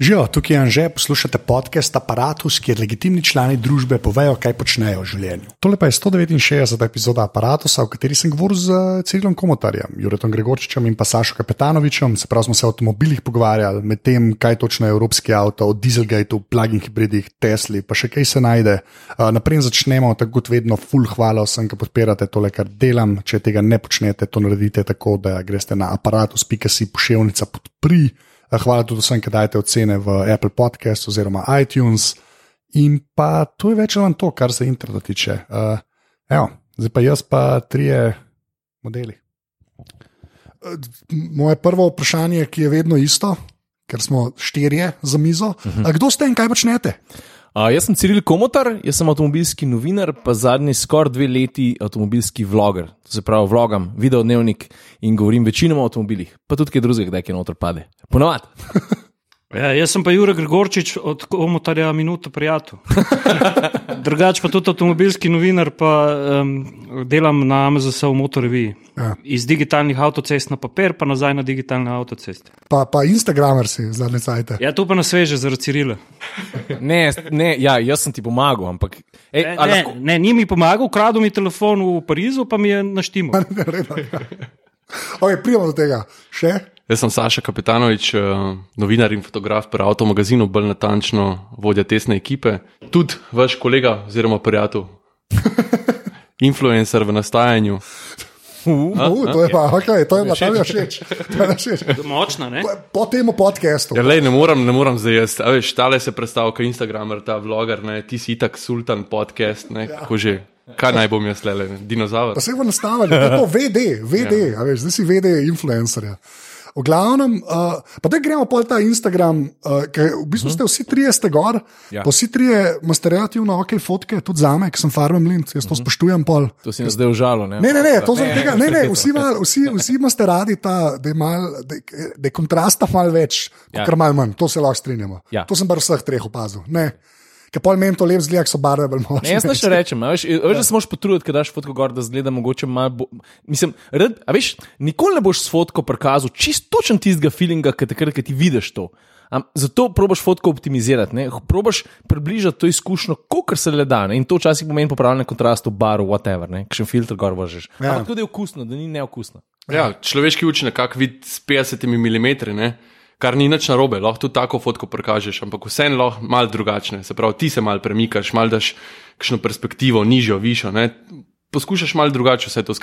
Živijo, tukaj je Anže, poslušate podcast Apparatus, kjer legitimni člani družbe povejo, kaj počnejo v življenju. Tole pa je 169. epizoda Apparatusa, v kateri sem govoril z Cirilom Komotarjem, Juretom Gregorčičem in pa Sašo Kapetanovičem. Se pravi, smo se o avtomobilih pogovarjali, med tem, kaj točno je evropski avto, o dieselgateu, plug-in hibridih, Tesli, pa še kaj se najde. Naprej začnemo, tako kot vedno, full hvala vsem, ki podpirate tole, kar delam. Če tega ne počnete, to naredite tako, da greste na aparatus.si pošiljnica podpri. Hvala tudi vsem, ki dajete ocene v Apple Podcast oziroma iTunes. In pa to je več ali manj to, kar se interneta tiče. Uh, evo, zdaj pa jaz, pa trije modeli. Moje prvo vprašanje, ki je vedno isto, ker smo štirje za mizo. Uh -huh. Kdo ste in kaj počnete? Jaz sem Ciril Komotar, jaz sem avtomobilski novinar, pa zadnji skoraj dve leti avtomobilski vloger. To se pravi, vlogam, video dnevnik in govorim večinoma o avtomobilih, pa tudi kaj drugega, kdaj kaj noter pade. Ponovadi. Ja, jaz sem pa Jurek Gregorčič od Komotarja Minuto Prijatelj. Drugač pa tudi avtomobilski novinar, pa um, delam na MZS v Motoreviji. Ja. Iz digitalnih avtocest na papir, pa nazaj na digitalne avtoceste. Pa, pa Instagramer si zadnje cajte. Ja, tu pa na sveže zaradi Cirila. Ne, ne ja, jaz sem ti pomagal, ampak. Ej, Ne, ne, lahko- ne, ni mi pomagal, ukradel mi telefon v Parizu, pa mi je naštimo. Okay, Prijemo do tega. Še? Jaz sem Saša Kapitanovič, eh, novinar in fotograf pri Avtomagazinu, bolj natančno vodja tesne ekipe. Tudi vaš kolega oziroma prijatelj, influencer v nastajanju. Uh, to je pa, okay, to je pa, to je všeč. To je všeč. Močna, ne? Po, po tem podkastu. Ja, lej, ne morem, ne morem zdaj jaz. A veš, tale se predstavlja kot Instagramer, ta vloger, ne, ti si tak sultan podcast, ne, kako že. Kaj naj bom jaz le, dinozaver? Pa se to je to VD, VD, ja. veš, zdaj si VD influencerja. V glavnem, uh, pa da gremo pol ta Instagram, uh, ker v bistvu ste vsi trije ste gor, ja. Ja. pa vsi trije imate relativno ok fotke, tudi za me, ki sem farmem lint, jaz to spoštujem pol. To si nas zdaj užalo. Ne, ne, ne, to zaradi tega, ne, ne, vsi, mal, vsi, vsi imate radi ta, da je, mal, da, je- da je kontrasta malo več, ja. Ja. kar malo manj, to se lahko strinjamo. Ja. To sem bar vseh treh opazil. Ne. Ker pol meni to lep zgleda, ko so barve bolj močne. Ne, jaz ne še rečem, a veš, veš, da se moraš potruditi, da daš fotko gor, da zgleda mogoče malo. Bo, mislim, red, a veš, nikoli ne boš s fotko prikazal čist točen tistega feelinga, ki takrat, ko ti vidiš to. Am, zato probaš fotko optimizirati, ne? probaš približati to izkušnjo, kot se le da. Ne? In to včasih pomeni popravljanje kontrastov, baru, whatever, ne? kakšen filter gor vržeš. Ja. Ja. Ampak tudi je okusno, da ni neokusno. Ja, človeški učinek, kak vid s 50 mm, ne? Kar ni nič narobe, lahko tudi tako fotko prikažeš, ampak vseeno lahko malo drugačne. Se pravi, ti se malo premikaš, malo daš kakšno perspektivo, nižjo, višjo. Ne? Poskušaš malo drugače vse to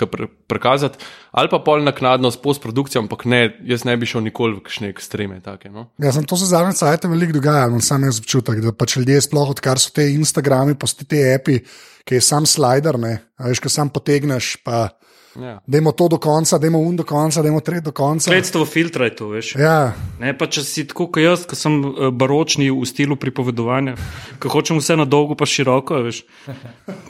prikazati, ali pa pol naknadno s postprodukcijo, ampak ne, jaz ne bi šel nikoli v kakšne ekstreme. Take, no? Ja, sem to se zadnje cajt veliko dogaja, imam sam jaz občutek, da pač ljudje sploh odkar so te Instagrami, so te api, ki je sam slider, ne, veš, ko sam potegneš, pa Ja. dajmo to do konca, dajmo un do konca, dajmo tret do konca. Sredstvo filtra je to, veš. Ja, Ne, pa če si tako kot jaz, ki sem eh, baročni v stilu pripovedovanja, ki hočem vse na dolgo, pa široko, veš.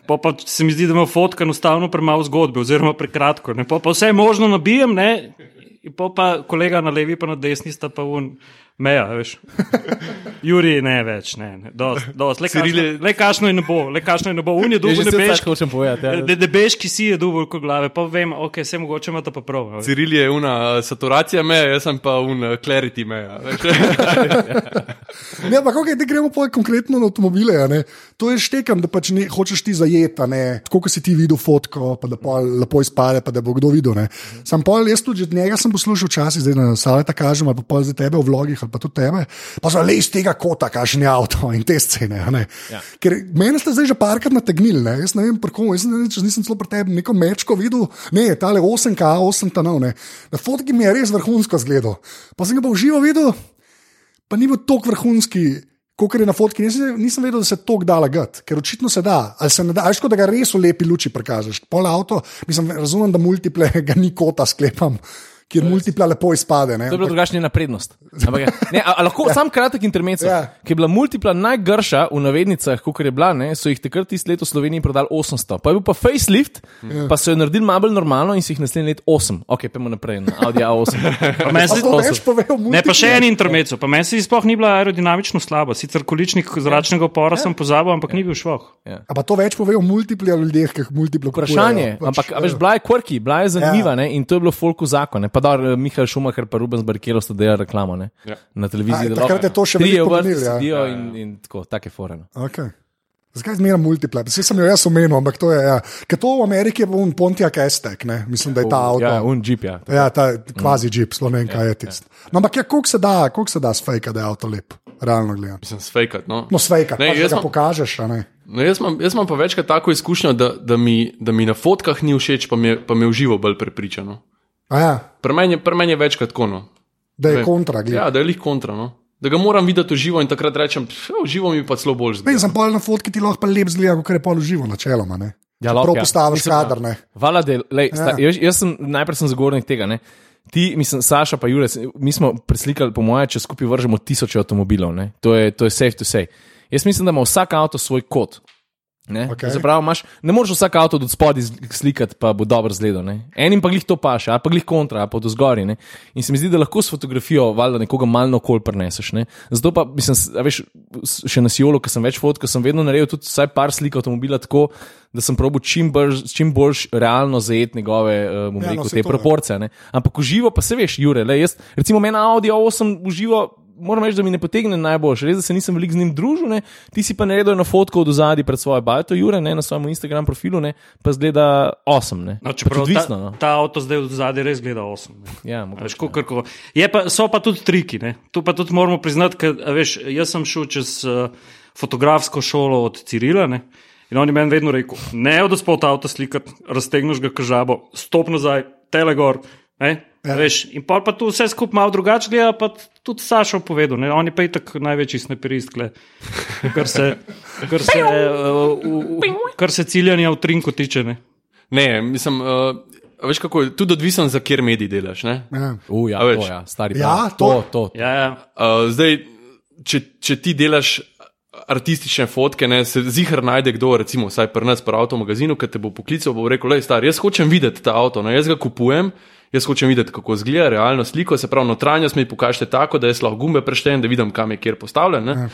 Pa, pa se mi zdi, da ima fotka enostavno premalo zgodbe, oziroma prekratko. Ne. Pa, pa vse možno nabijem, ne. in pol pa kolega na levi, pa na desni sta pa un meja, veš. Juri, ne več, ne. ne. Dost, dost. Le, kašno, je- le kašno je ne bo, le kašno je ne bo. Un je se nebeški. hočem povedati. Ja. De, debeški si je dubov kot glave, pa vem, ok, vse mogoče ima ta pa prav. Ciril je una saturacija meja, jaz sem pa un clarity meja. ne, ampak okay, da gremo pa konkretno na avtomobile. a ne. To je štekam, da pač ne, hočeš ti zajeti, a ne, tako kot si ti videl fotko, pa da pol lepo izpade, pa da bo kdo videl. Ne. Sam pol, jaz tudi že od njega sem poslušal včasih, zdaj na saleta kažem, ali pa pol zdaj tebe v vlogih, ali pa tudi tebe. Pa so le iz tega kota, je avto in te scene. Ja. Ker meni ste zdaj že parkrat nategnili, ne? jaz ne vem, komu, jaz ne vem, če nisem celo pri tebi neko mečko videl, ne, tale 8K, 8 tanov, ne. Na fotki mi je res vrhunsko zgledal. Pa sem ga pa v živo videl, pa ni bil tako vrhunski. Kot je na fotki, nisem, nisem vedel, da se to da lagati, ker očitno se da. Ali se ne da, ajško, da ga res v lepi luči prikažeš. Pol avto, mislim, razumem, da multiple ga ni kota sklepam, kjer multipla lepo izpade. Ne? To je bila drugačna njena prednost. Ampak, ne, a, a lahko ja. sam kratek intermezzo, Ja. ja. ki je bila multipla najgrša v navednicah, kot je bila, ne, so jih takrat tisto leto v Sloveniji prodali 800. Pa je bil pa facelift, ja. pa so jo naredili malo bolj normalno in si jih naslednji let 8. Ok, pojmo naprej na Audi A8. Pa meni Pa se to zdi- več pove o Ne, pa še en intermezzo. Pa meni se sploh ni bila aerodinamično slaba. Sicer količnik zračnega upora sem pozabil, ampak ni bil švoh. A pa to več pove o multipli ali ljudeh, ki jih multiplo kupujejo. Vprašanje, Pač, ampak a eh, veš, bila je quirky, bila je zanimiva Ja. ne, in to je bilo folku zakon. Ne. Pa da, Mihael Šumacher pa Rubens Barkelo sta delali reklamo ne? Ja. na televiziji. A, da takrat je to še trije veliko v vrsti pomenilo, ja. in, in tako, take foreno. Okay. Zakaj zmeraj multipla? Vse sem jo jaz omenil, ampak to je. Ja. Ker to v Ameriki je un Pontiac Estek, ne? mislim, da je ta avto. Ja, un jeep, ja. Ja, ta kvazi jeep, ne vem, kaj je tisto. No, ampak ja, koliko se da, koliko se da sfejka, da je avto lep, realno gledano. Mislim, sfejkat. No. No, sfejka, Ne, pa jaz ga imam- pokažeš, a ne. No, jaz, imam, jaz imam pa večkrat tako izkušnjo, da, da, mi, da mi na fotkah ni všeč, pa me, pa me v živo bolj prepričano. Ja, Pri meni je, pri meni je večkrat tako. No. da je Vem. kontra, gledaj. Ja, da je lih kontra. No. Da ga moram videti v živo in takrat rečem, "Pf, v živo mi pa celo bolj Ne, zgleda. sem pa na fotki ti lahko pa lep zgleda, kot je pol živo, načeloma. Ne? Ja, Prav lahko, ja. postaviš Mislim, kader, ne. Vala del, lej, Ja. sta, jaz, jaz sem najprej sem zagovornik tega. Ne? Ti, mislim, Saša pa Jurek, mi smo preslikali, po mojem, če skupaj vržemo tisoče avtomobilov. Ne? To je, to je safe to say. Jaz mislim, da ima vsak avto svoj kot. Ne, okay. pravi, imaš, ne moreš vsak avto od spodaj slikati, pa bo dobro zgledal. ne. Enim pa glih to paše, a pa glih kontra, a pa do zgori. Ne. In se mi zdi, da lahko s fotografijo valjda nekoga malo okol preneseš. Ne. Zato pa, mislim, veš, še na Sijolu, ki sem več fotkal, sem vedno naredil tudi vsaj par slik avtomobila tako, da sem probil čim, brž, čim bolj realno zajeti njegove uh, Ja, ja, no, no, saj te to, proporcije. Ne. Ampak v živo pa se veš, Jure, le, jaz, recimo meni Audi A8 v živo. Moram reči, da mi ne potegne najboljše. Res, da se nisem veliko z njim družil, ne. ti si pa naredil eno fotko od zadaj pred svojo bajto, Jure, ne, na svojem Instagram profilu, ne, pa zgleda 8. Ne. No, čeprav tudi ta, odvisno. No. ta avto zdaj od zadaj res gleda 8. Ja, Veš, mogoče, ko, kako. Je pa, so pa tudi triki. Ne? Tu pa tudi moramo priznati, da jaz sem šel čez uh, fotografsko šolo od Cirila. Ne? In on je meni vedno rekel: ne od spod avto slikati, raztegneš ga kažabo, stop nazaj, telegor. Ne? Ja. Veš, in pol pa tu vse skupaj malo drugače gleda, pa tudi Sašo povedal. Ne? On je pa itak največji sneperist, kar se, kar se, uh, v, v, kar se ciljanja v trinku tiče. Ne? Ne, mislim, uh, veš kako je, tudi odvisen, za kjer medij delaš. Ne? Ja. U, ja, to, ja, stari Ja, prav. to. to, to. Ja, ja. Uh, zdaj, če, če ti delaš artistične fotke, ne, se zihar najde kdo, recimo, vsaj pri nas, pri avtomagazinu, ki te bo poklical, bo rekel: Le, star, jaz hočem videti ta avto, no, jaz ga kupujem. Jaz hočem videti, kako izgleda realno sliko, se pravi, notranjost mi pokažete tako, da jaz lahko gumbe preštejem, da vidim, kam je kjer postavljen. Ne?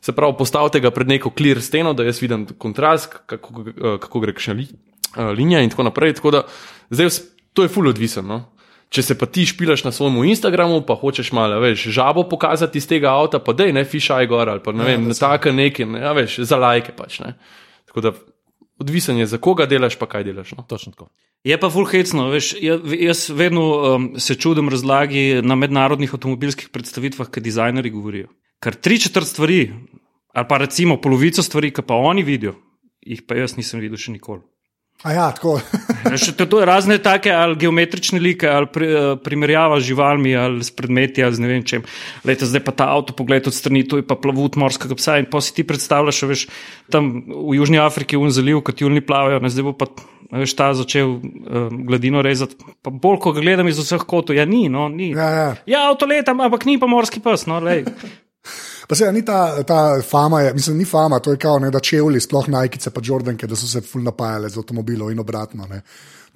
Se pravi, postavite ga pred neko clear steno, da jaz vidim kontrast, kako, eh, kako gre kakšna li, eh, linija in tako naprej. Tako da, zdaj, to je fully odvisno. No? Če se pa ti špilaš na svojem Instagramu, pa hočeš malo več žabo pokazati iz tega avta, pa dej ne fišaj gor ali pa ne vem, tako nekaj, ne, ja, veš, za lajke pač. Ne? Tako da odvisen je, za koga delaš, pa kaj delaš. No? Točno tako. Je pa fulhecno, veš, ja- jaz vedno um, se čudim razlagi na mednarodnih avtomobilskih predstavitvah, ki dizajnerji govorijo. Ker tri četrt stvari, ali pa recimo polovico stvari, ki pa oni vidijo, jih pa jaz nisem videl še nikoli. A ja, tako. Veš, to, to razne take ali geometrične like, ali pri, eh, primerjava z živalmi, ali s predmeti, ali z ne vem čem. Lejte, zdaj pa ta avto, pogled od strani, tu je pa plavut morskega psa in pa si ti predstavljaš, veš, tam v Južni Afriki je un zaliv, katjulni plavajo, ne, zdaj bo pa veš, ta začel uh, gladino rezati. Pa bolj, ko gledam iz vseh kotov, ja ni, no, ni. Ja, ja. ja avto letam, ampak ni pa morski pes, no. Pa se ni ta, ta fama, je, mislim, ni fama, to je kao, ne, da čevlji, sploh najkice, pa Jordanke, da so se ful napajale z avtomobilov in obratno. Ne.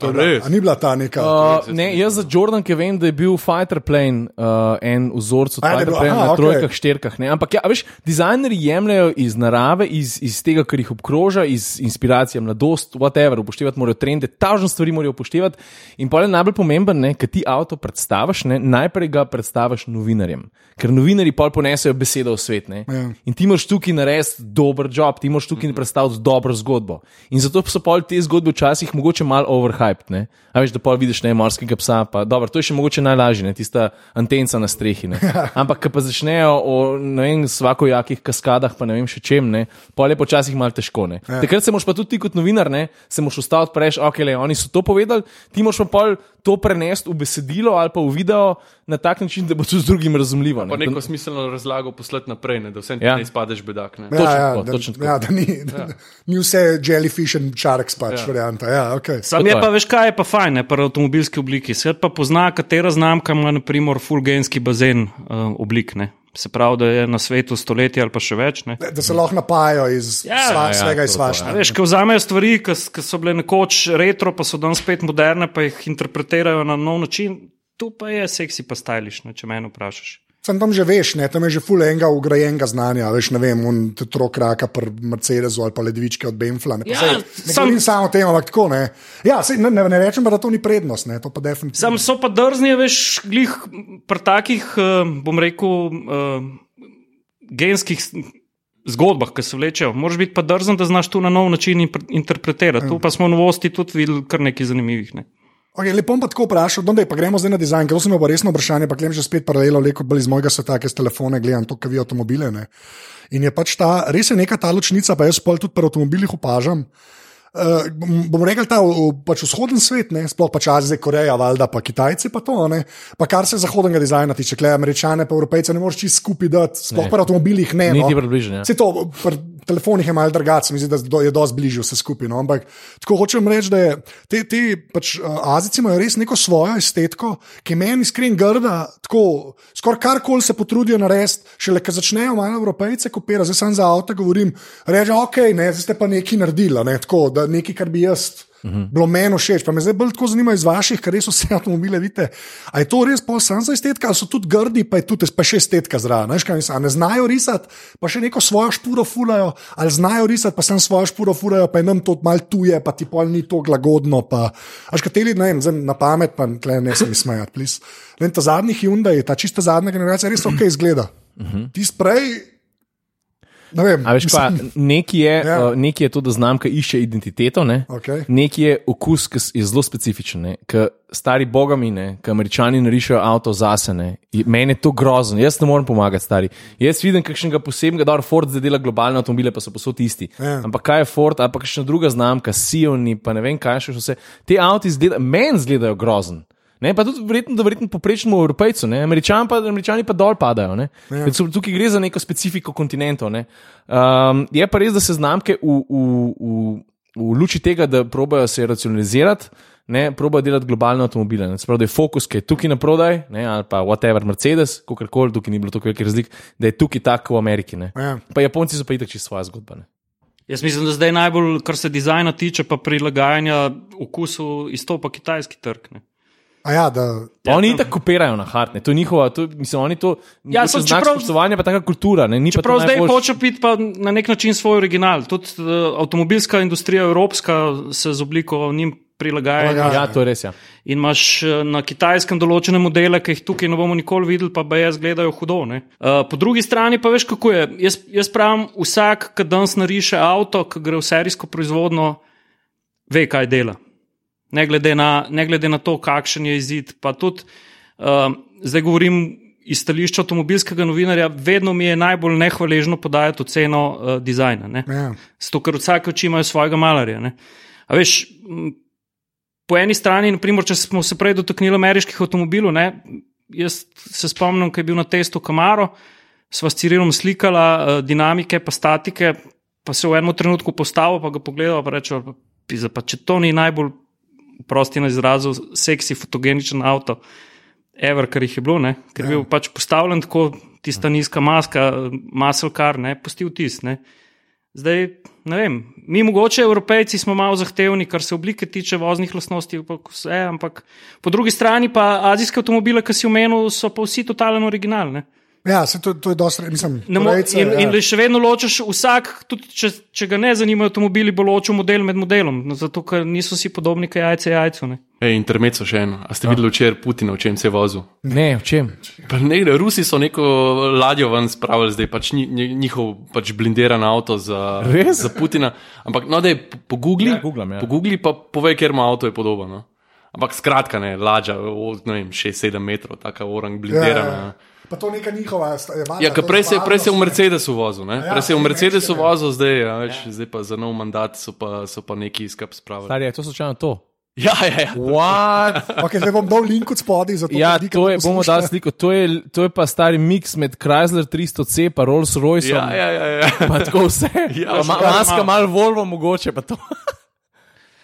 To je res? ni bila ta neka. Uh, ne, jaz za Jordan, ki vem, da je bil fighter plane, uh, en vzorec od A, da je fighter plane na trojkah, štirkah. Ne? Ampak, ja, veš, dizajnerji jemljajo iz narave, iz, iz tega, kar jih obkroža, iz inspiracije, mladost, whatever, upoštevati morajo trende, tažne stvari morajo upoštevati. In pa je najbolj pomemben, ker ti avto predstaviš, ne, najprej ga predstaviš novinarjem, ker novinarji pol ponesejo besedo v svet. Ne. Ja. In ti moraš tukaj narediti dober job, ti moraš tukaj predstaviti dobro zgodbo. In zato so pol te zgodbe včasih mogoče malo overhyped. Ne? A veš, da pol vidiš ne morskega psa, pa dobro, to je še mogoče najlažje, ne? tista antenca na strehi. Ne? Ampak, ko pa začnejo o ne vem, svakojakih kaskadah, pa ne vem še čem, ne? pol je počasih malo težko. Ne? Takrat se moraš pa tudi ti kot novinar, ne? se moraš ustaviti, prejš, ok, le, oni so to povedali, ti moraš pa pol to prenesti v besedilo ali pa v video na tak način, da bo to z drugim razumljivo. Pa Ne? neko smiselno razlago poslati naprej, ne, da vse Ja. ne izpadeš bedak. Ne. Ja, točno ja, tako, da, točno tako. ja, da ni, da, ni vse jellyfish and sharks pač ja. varianta. Ja, okay. Sam je. pa, veš kaj, je pa fajn, ne, pri avtomobilski obliki. Svet pa pozna, katera znamka ima, naprimer, fulgenski bazen uh, oblik. Ne. Se pravi, da je na svetu stoletje ali pa še več. Ne. Da se lahko napajajo iz Ja, sva, ja, svega to- iz to, svašta. A Veš, ko vzamejo stvari, ki so bile nekoč retro, pa so danes spet moderne, pa jih interpretirajo na nov način, tu pa je seksi, pa stajliš, če me vprašaš. Sam tam že veš, ne, tam je že full enega ugrajenega znanja, veš, ne vem, on trok raka pri Mercedesu ali pa ledvičke od Benfla. Ne, Ja, sej, ne sam- govorim samo o tem, ampak tako ne. Ja, sej, ne, ne, ne rečem da to ni prednost, ne, to pa definitivno. Sam so pa drzni, veš, glih pri takih, eh, bom rekel, eh, genskih zgodbah, ki se vlečejo. Moraš biti pa drzen, da znaš to na nov način interpretirati. Tu pa smo novosti tudi videli kar nekaj zanimivih. Ne. Okay, lepo pa tako vprašal, da pa gremo zdaj na dizajn, ker to sem imel resno vprašanje, pa grem že spet paralelo, leko bolj iz mojega sveta, ker s telefone gledam to, kar vi avtomobile. Ne. In je pač ta, res je neka ta ločnica, pa jaz pol tudi pri avtomobilih opažam. Uh, bom, bom rekel, ta pač vzhoden svet, ne, sploh pač Azija, Koreja, valjda pa Kitajci, pa to, ne, pa kar se zahodnega dizajna tiče, klej Američane, pa Evropejce, ne moreš čisto skupaj dati, sploh pri avtomobilih ne. Niti no. približno, ja. Vse to, pri telefonih je malo drugače, mislim, da je dosti bližje vse skupaj. No? Ampak tako hočem reči, da je, te, te pač, uh, Azici imajo res neko svojo estetiko, ki meni iskren grda, tako skoraj karkoli se potrudijo narediti, šele ko začnejo malo evropejce kopirati, zdaj sem za avto govorim, reče, ok, ne, zdaj ste pa nekaj naredili, ne, tako, da nekaj, kar bi jaz. Uhum. Bilo meni všeč, pa me zdaj bolj tako zanima iz vaših, ker res vse avtomobile vidite. A je to res pol sam za estetika, ali so tudi grdi, pa je tudi pa še estetika zraven. A ne znajo risati, pa še neko svojo špuro fulajo, ali znajo risati, pa sem svojo špuro fulajo, pa je nam to mal tuje, pa ti pol ni to lagodno. Pa, až kateri, ne vem, na pamet, pa tle ne se mi smejati. Ne, ta zadnji Hyundai, ta čista zadnja generacija, res ok izgleda. Ti sprej, ne vem. Veš pa, nekaj je, Ja. ja. nekaj je to, da znamka išče identiteto, ne? Okej. nekaj je okus, ki je zelo specifičen. Ker stari bogami, ne, ki američani narišajo avto zase, ne, meni je to grozno, jaz ne morem pomagati, stari. Jaz vidim kakšnega posebnega, da Ford zdaj dela globalne avtomobile, pa so posod isti. Ja. Ampak kaj je Ford, ali pa kakšna druga znamka, Sioni, pa ne vem kaj še vse. Te avti zgleda, meni izgledajo grozen. Ne, pa tudi verjetno, da verjetno poprečnemu evropejcu, ne, američani pa, američani pa dol padajo. Ne. Ja. Tukaj gre za neko specifiko kontinentov. Ne. Um, je pa res, da se znamke v, v, v, v luči tega, da probajo se racionalizirati, ne, probajo delati globalne avtomobile. Ne. Se pravi, da je fokus, ki je tukaj na prodaj, ne, ali pa whatever, Mercedes, kakorkoli, tukaj ni bilo tako velikih razlik, da je tukaj tako v Ameriki. Ne. Ja. Pa Japonci so pa itak čisto svoje zgodbe. Ne. Jaz mislim, da zdaj najbolj, kar se dizajna tiče, pa prilagajanja okusu, izstopa kitajski trg. Ne. A ja, da, Pa oni tako kopirajo na hart, ne. to je njihova, to, mislim, oni to, Ja, so- znak čeprav- spoštovanja, pa taka kultura. Ne, ni pa to Prav zdaj najboljš- hoče biti pa na nek način svoj original. Tudi uh, avtomobilska industrija, evropska, se z obliko njim prilagaja. Prilagaja. Ja, to je res. Ja. In imaš eh, na kitajskem določene modele, ki jih tukaj ne bomo nikoli videli, pa jaz gledajo hudo. ne. Uh, po drugi strani pa veš, kako je. Jaz, jaz pravim, vsak, ki danes nariše avto, ki gre v serijsko proizvodno, ve, kaj dela. Ne glede na, ne glede na to, kakšen je izid. Pa tudi, uh, zdaj govorim iz stališča avtomobilskega novinarja, vedno mi je najbolj nehvaležno podajati oceno uh, dizajna. Ne? ja. Zato, ker vsake oči imajo svojega malarja. Ne? A veš, po eni strani, naprimer, če smo se prej dotaknili ameriških avtomobilov, ne, jaz se spomnim, ko je bil na testu Camaro, sva s Cirilom slikala uh, dinamike, pa statike, pa se v enem trenutku postavil, pa ga pogledal, pa reče, "Pizda, pa če to ni najbolj prosti na izrazu, seksi, fotogeničen avto. Ever, kar jih je bilo, ne? ker je bil pač postavljen tako, tista nizka maska, muscle car, ne, pusti vtis. Ne. Zdaj, ne vem, mi mogoče, evropejci, smo malo zahtevni, kar se oblike tiče voznih lastnosti, pa vse, ampak po drugi strani pa azijske avtomobile, ki si omenil, so pa vsi totalen original. Ja se, to, to je dosti, mislim, Ne Korejce, in, ja. in še vedno ločiš vsak, tudi če, če ga ne zanimajo avtomobili, bo ločil model med modelom, no, zato ker niso vsi podobni, kot jajce jajcu. Ne. Ej, intermezzo še eno. A ste videli včeraj Putina, v čem se je vozil? Ne, v čem? Pa Ne, Rusi so neko ladjo ven spravili, zdaj pač ni, njihov pač blindiran avto za, Res? za Putina. Ampak no, da je pogugli, Ja, googlam, ja. pogugli pa povej, ker ima avto je podobno. No? Ampak skratka, ne, ladja, o, ne vem, 6-7 metrov, taka orang blindirana. Ja, ja. Pa to neka njihova. sta- je valjda, Ja, prej se, prej se je v ne. Mercedesu vozil, ne? Ja, prej se je v Mercedesu vozil, zdaj, ja, več, zdaj pa za nov mandat so pa, so pa neki izkap spravili. Stari, je to slučajno to? Ja, ja, ja. What? Okay, zdaj bom dal link od spodaj, zato Ja, ljudi, to je, to bomo dali sliko. To je, to je pa stari miks med Chrysler 300C in Rolls Royce. Ja, ja, ja, ja. Pa tako vse. Ja, Pa ma, maska malo Volvo mogoče. pa to.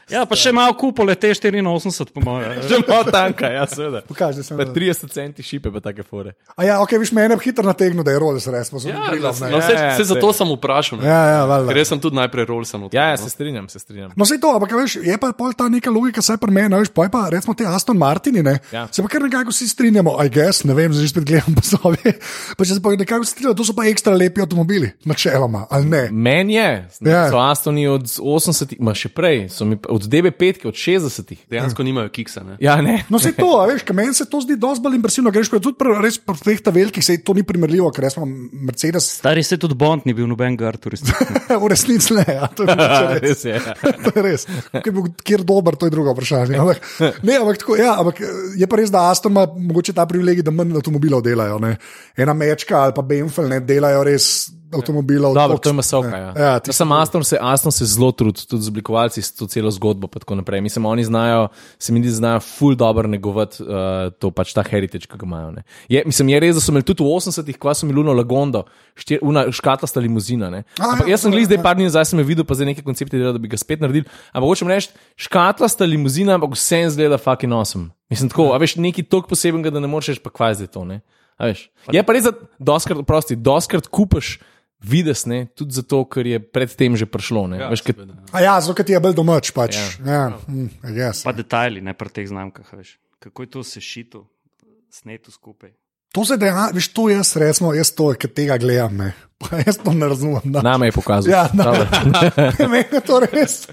Ja, pa še malo kupole te 84, po mojem. Že malo tanka, ja, seveda. Pokaži, Pa 30 centi šipe, pa take fore. A ja, ok, viš mene hitro nategnil, da je Rolls res. Ja, Ja, ja, no, vse, Ja, ja, vse sej. zato sem vprašal. ne. ja, ja, valjda. Ker jaz sem tudi najprej odprl. Ja, ja, no. se strinjam, se strinjam. No, vse to, ampak veš, je pa pol ta neka logika, saj pri meni, veš, pa je pa recimo te Aston Martini, ne, Ja. se pa kar nekako vsi strinjamo, I guess, ne vem, zdaj že spet gledam po sobi, pa če se pa nekako strinjamo, to so pa ekstra lepi avtomobili, načeloma, ali ne. Meni je, Ja. so Astoni od 80, ma še prej, so mi od DB5 od 60. Dejansko nimajo kiksa. Ne? Ja, ne. No, se to, a veš, kaj meni se to zdi dosti bolj impresivno, greš pa tudi pri, res pri teh velikih, se to ni primerljivo, ker smo Mercedes, Stari se tudi Bond ni bil noben garturist. v resnici ne, ja, to je res. Res je. ja. to je res. Ker bil kjer dober, to je drugo vprašanje. Ampak, ne, ampak, tako, ja, ampak je pa res, da Aston ima mogoče ta privilegij, da manj avtomobilov delajo. Ne. Ena mečka ali pa Benfel ne delajo res avtomobilov. Dobro, toliko- to je masovka. Ja. Ja, Ja, ti Sam Aston se, Aston se zelo trudi, tudi z oblikovalci, s to celo zgodbo. Mislim, oni znajo, se mi zdi, znajo ful dobro negovati uh, to pač ta heritage, ki ga imajo. ne. Je, mislim, je res, da so imeli tudi v 80-ih, ko so imeli Luno Lagondo, štir, una škatlasta limuzina. ne. A, Ampak ja, jaz sem glih zdaj par dni nazaj, sem videl, pa zdaj neke koncepte delal, da bi ga spet naredil. Ampak hočem reči, škatlasta limuzina, ampak vse zgleda fucking awesome. Mislim, tako, a veš, nekaj toliko posebenega, da ne moreš pa kvaj zdaj to. Ne? A veš. Je pa res, da doskrat, prosti, doskrat kupaš vides, ne, tudi zato, ker je predtem že prišlo. Ne, Ja, veš, seveda. A ja, zato ker ti je bil domač. Pač. Ja. Ja, mm, I guess. Pa detajli, ne pri teh znamkah. Veš. Kako je to sešito, sneto skupaj. To se deja, veš, to jaz resmo, jaz to, ki tega gledam, ne. Pa jaz to ne razumem. Da. Name je pokazal. Ja, na, meni je to res.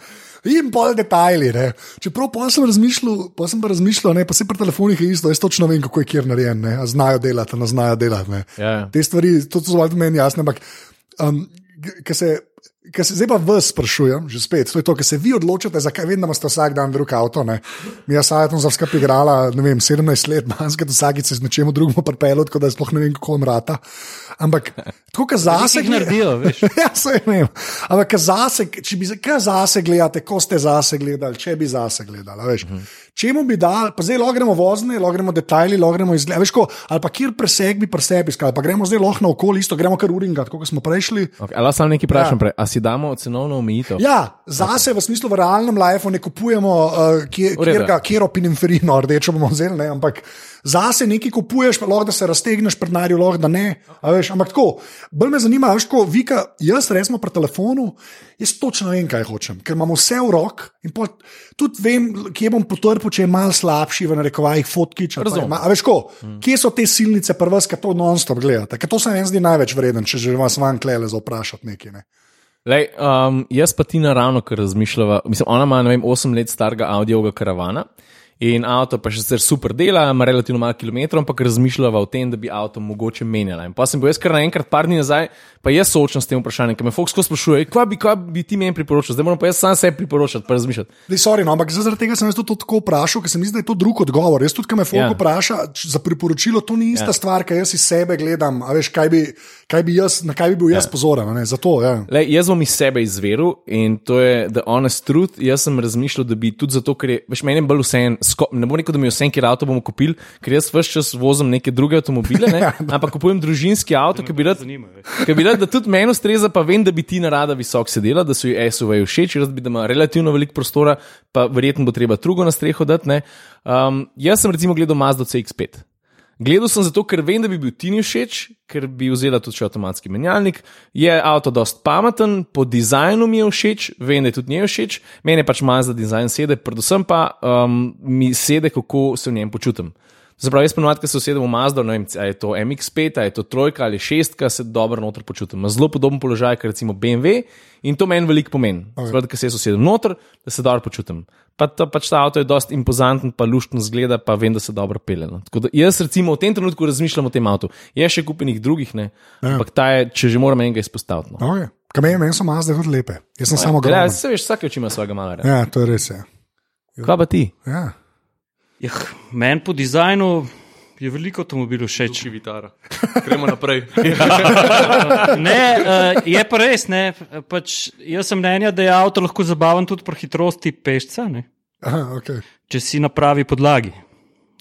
In pol detajli. Ne. Čeprav pa sem razmišljal, pa sem pa razmišljal, ne, pa se pri telefonih je isto, jaz točno vem, kako je kjer narejen, ne, a znajo delati, ne znajo delati. Ne. Ja, ja. Te stvari, to so zelo meni jasne, ampak um, ki se. Se zdaj pa vas sprašujem, že spet, to je to, ker se vi odločite, zakaj vedno imate vsak dan drug avto. Ne? Mi je Sajetom za skupaj igrala, ne vem, 17 let, manjska, vsakič se z nečemu drugemu pripelje, tako da sploh ne vem, kako mrata. Ampak, tako kot zase jih naredijo, veš. ja, se vem. Ampak, kaj zase, če bi kaj zase gledate, ko ste zase gledali, če bi zase gledali, a veš. Čemu bi dal, pa zdaj lahko gremo vozne, lahko gremo detajli, lahko gremo izgled, veš, ko, ali pa kjer preseg bi pri sebi iskali, pa gremo zdaj lahko na okolje, isto gremo kar uringat, kot smo prejšli. Okay, ali samo nekaj vprašam, ja. prej, a si damo cenovno omejitev? Ja, zase v smislu v realnem lifeu ne kupujemo, uh, kjer, redu. kjer, ga- kjer opinimferino, rdečo bomo vzeli, ne, ampak zase nekaj kupuješ, pa lahko da se raztegneš pred narjo, lahko da ne. Veš, ampak tako, bolj me zanima, veš, ko vika, jaz resmo pri telefonu, jaz točno vem, kaj hočem, ker imam vse v rok in pol, tudi vem, kje bom potrpel, če je mal slabši, v narekovajih fotkič. pa A veš, ko, kje so te silnice pri vas, ki to non-stop gledate, ker to se meni zdi največ vreden, če že vas vam klele za vprašati nekaj. Ne. Lej, um, jaz pa ti naravno, ker razmišljava. Mislim, ona ima, vem, 8 let starega audioga karavana. In avto pa še sicer super dela, ima relativno malo kilometrov, ampak razmišljava o tem, da bi avto mogoče menjala. In pa sem bil jaz kar naenkrat, par dni nazaj, pa jaz soočam s tem vprašanjem, ker me Fox sprašuje, kaj bi, kaj bi ti meni priporočil, zdaj moram pa jaz sam sebi priporočati, pa razmišljati. Dej, sorry, no, ampak zaradi tega sem jaz to tako vprašal, ker se mi zdi, da je to drug odgovor. Jaz tudi, ko me Fogo Ja. vpraša za priporočilo, to ni ista Ja. stvar, ker jaz iz sebe gledam, a veš, kaj bi, kaj bi jaz, na kaj bi bil jaz ja. pozoren. Ne, zato, ja. Lej, jaz bom iz sebe izveril in to je the honest truth. Jaz sem razmišljal, da bi tudi zato, ker je, veš, meni je bolj vseeno, sko- ne bo rekel, da mi je vse, ker avto bomo kupili, ker jaz vse čas vozim neke druge avtomobile, ne, ampak kupujem družinski avto, ki bi rad. Ker bi rad, da tudi meni ustreza, pa vem, da bi ti narada visok sedela, da so ji SUV všeč, rad bi, da ima relativno veliko prostora, pa verjetno bo treba drugo na streho dati. ne. Um, jaz sem recimo gledal Mazda CX5. Gledal sem zato, ker vem, da bi bil Tini všeč, ker bi vzela tudi avtomatski menjalnik. Je avto dost pameten, po dizajnu mi je všeč, vem, da je tudi njej všeč, meni pač Mazda dizajn sede, predvsem pa um, mi sede, kako se v njem počutim. Zaprav, jaz ponovadi, ko se usedem v Mazdo, ne vem, ali je to MX5, ali je to trojka ali šestka, se dobro noter počutim. Ima zelo podoben položaj, kot recimo BMW in to meni veliko pomeni. Okay. Zaprav, ko se jaz usedem noter, da se dobro počutim. Pa ta, pač ta avto je dosti impozanten, pa luštno zgleda, pa vem, da se dobro pele. No. Tako da jaz recimo v tem trenutku razmišljam o tem avtu. Je še kupenih drugih, ne? Ja. ampak ta je, če že moram enega izpostaviti. No. Okay. Kaj meni, meni so mazde tudi lepe. Jaz sem samo Ja, gledal. se veš, vsak oči ima svojega malarja. Ja, to je res. Ja. Kaj pa ti? Ja. Ja, Meni po dizajnu je veliko avtomobilov všeč. Či vitara. Gremo naprej. Ne, uh, je pa res, ne, pač jaz sem mnenja, da je avto lahko zabaven tudi pri hitrosti pešca, ne, Aha, okay. če si na pravi podlagi.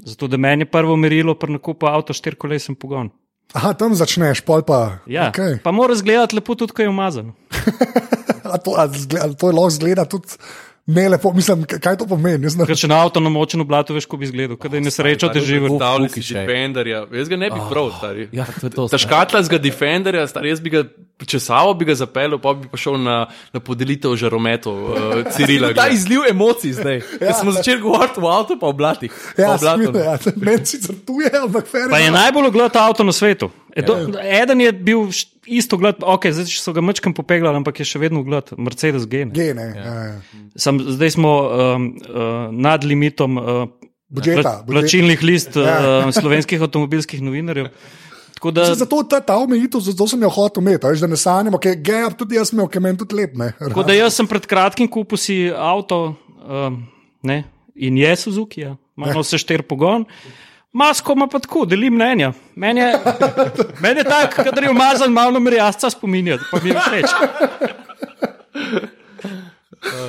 Zato, da meni je prvo merilo pri nakupu avto štirikolesen pogon. Aha, tam začneš, pol pa. Ja, Okay. Pa mora izgledati lepo tudi, ko je umazan. A to, a a to je lahko zgleda tudi Ne, lepo, mislim, kaj to pomeni? Ker če na avto namočen v blatu, veš, ko bi izgledal, kaj je nesreča, te živi. Stavili si Fuki še. Defenderja, jaz ga ne bi prav, stari. Ja, to je to. Ta škatlarskega Defenderja, stari, jaz bi ga česal, bi ga zapeljal, pa bi pa šel na, na podelitev žarometov uh, Cirila. Ta izliv emocij zdaj. Ja, smo začeli govoriti o avtu, pa o blatih. Ja, Pa o blatu. smilno, ja. Meni sicer tu je, ampak fer. Pa je najbolj ogledan avto na svetu. E, do, eden je bil isto gled, ok, zdaj so ga mečkam popeglali, ampak je še vedno gled, Mercedes G. ne. Gene. Ja. Ja, Sam, zdaj smo um, uh, nad limitom uh, Budžeta, budžet- plačilnih list Ja. uh, slovenskih avtomobilskih novinarjev. Tako da, Mislim, Zato ta, ta omejitev, zato sem jo hotel imeti, veš, da ne sanjamo, ker okay, tudi jaz imel, ker meni tudi lep. Ne, tako da jaz sem pred kratkim kupil si avto um, ne, in je Suzuki, ja. ima vse štir pogon. Masko ima pa tako, deli mnenja. Meni je, meni je tako, kadar je umazan, malo me jasca spominja, pa mi je všeč.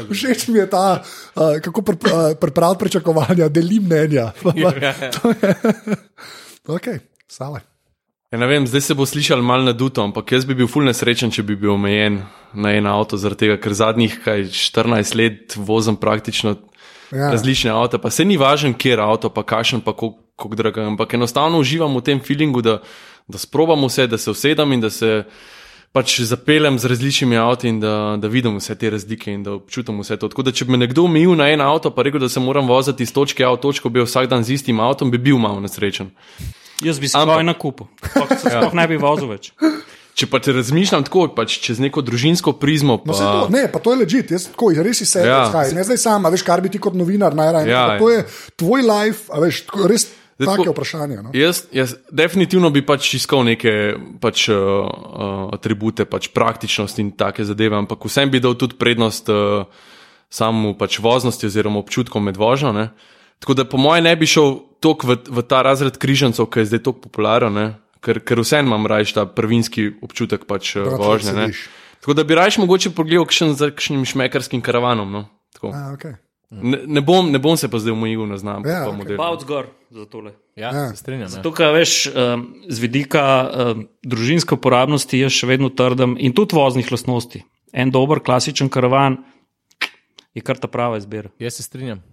Všeč mi je ta, uh, kako pr, uh, pripraviti pričakovanja, delim mnenja. ok, sale. Ja, ne vem, zdaj se bo slišal malo naduto, ampak jaz bi bil ful nesrečen, če bi bil omejen na en avto, zaradi tega, ker zadnjih kaj, 14 let vozim praktično Ja. različne avto. Pa se ni važen, kje je avto, pa kakšen, pa kako drag. Ampak enostavno uživam v tem feelingu, da, da sprobam vse, da se usedem in da se pač zapeljem z različnimi avti in da, da vidim vse te razlike in da občutim vse to. Tako da, če bi me nekdo omejil na en avto, pa rekel, da se moram voziti iz točke A v točko B vsak dan z istim avtom, bi bil malo nesrečen. Jaz bi Ampak- skoj na kupu, sploh, sploh ne bi vozil več. Če pa te razmišljam tako, pač čez neko družinsko prizmo, pa, No, to, ne, pa to je ležit, jaz tako, res si se Ja. ja. ne zdaj sam, a veš, kar bi ti kot novinar najraje. Ja, Ja, to je tvoj life, a veš, tako, res Zdaj, take vprašanja. No? Jaz, jaz definitivno bi pač iskal neke pač, uh, atribute, pač praktičnost in take zadeve, ampak vsem bi dal tudi prednost uh, samemu pač voznosti oziroma občutkom med vožnjo. Ne. Tako da po mojem ne bi šel toliko v, v ta razred križancev, ki je zdaj tako popularen, ne. ker, ker vsem imam raje ta prvinski občutek pač, če vožnje. Tako da bi raje mogoče pogledal kakšen, za kakšnim šmekarskim karavanom. No. Tako. A, okay. Ne, ne, bom, ne bom se pa zdaj omejil na znamko. Ja, pa okej. model. Pavc gor za tole. Ja, Ja. se strinjam. Ja. Tukaj, veš, um, z vidika um, družinske uporabnosti, jaz še vedno trdim in tudi voznih lastnosti. En dober, klasičen karavan je kar ta prava izbira. Jaz se strinjam.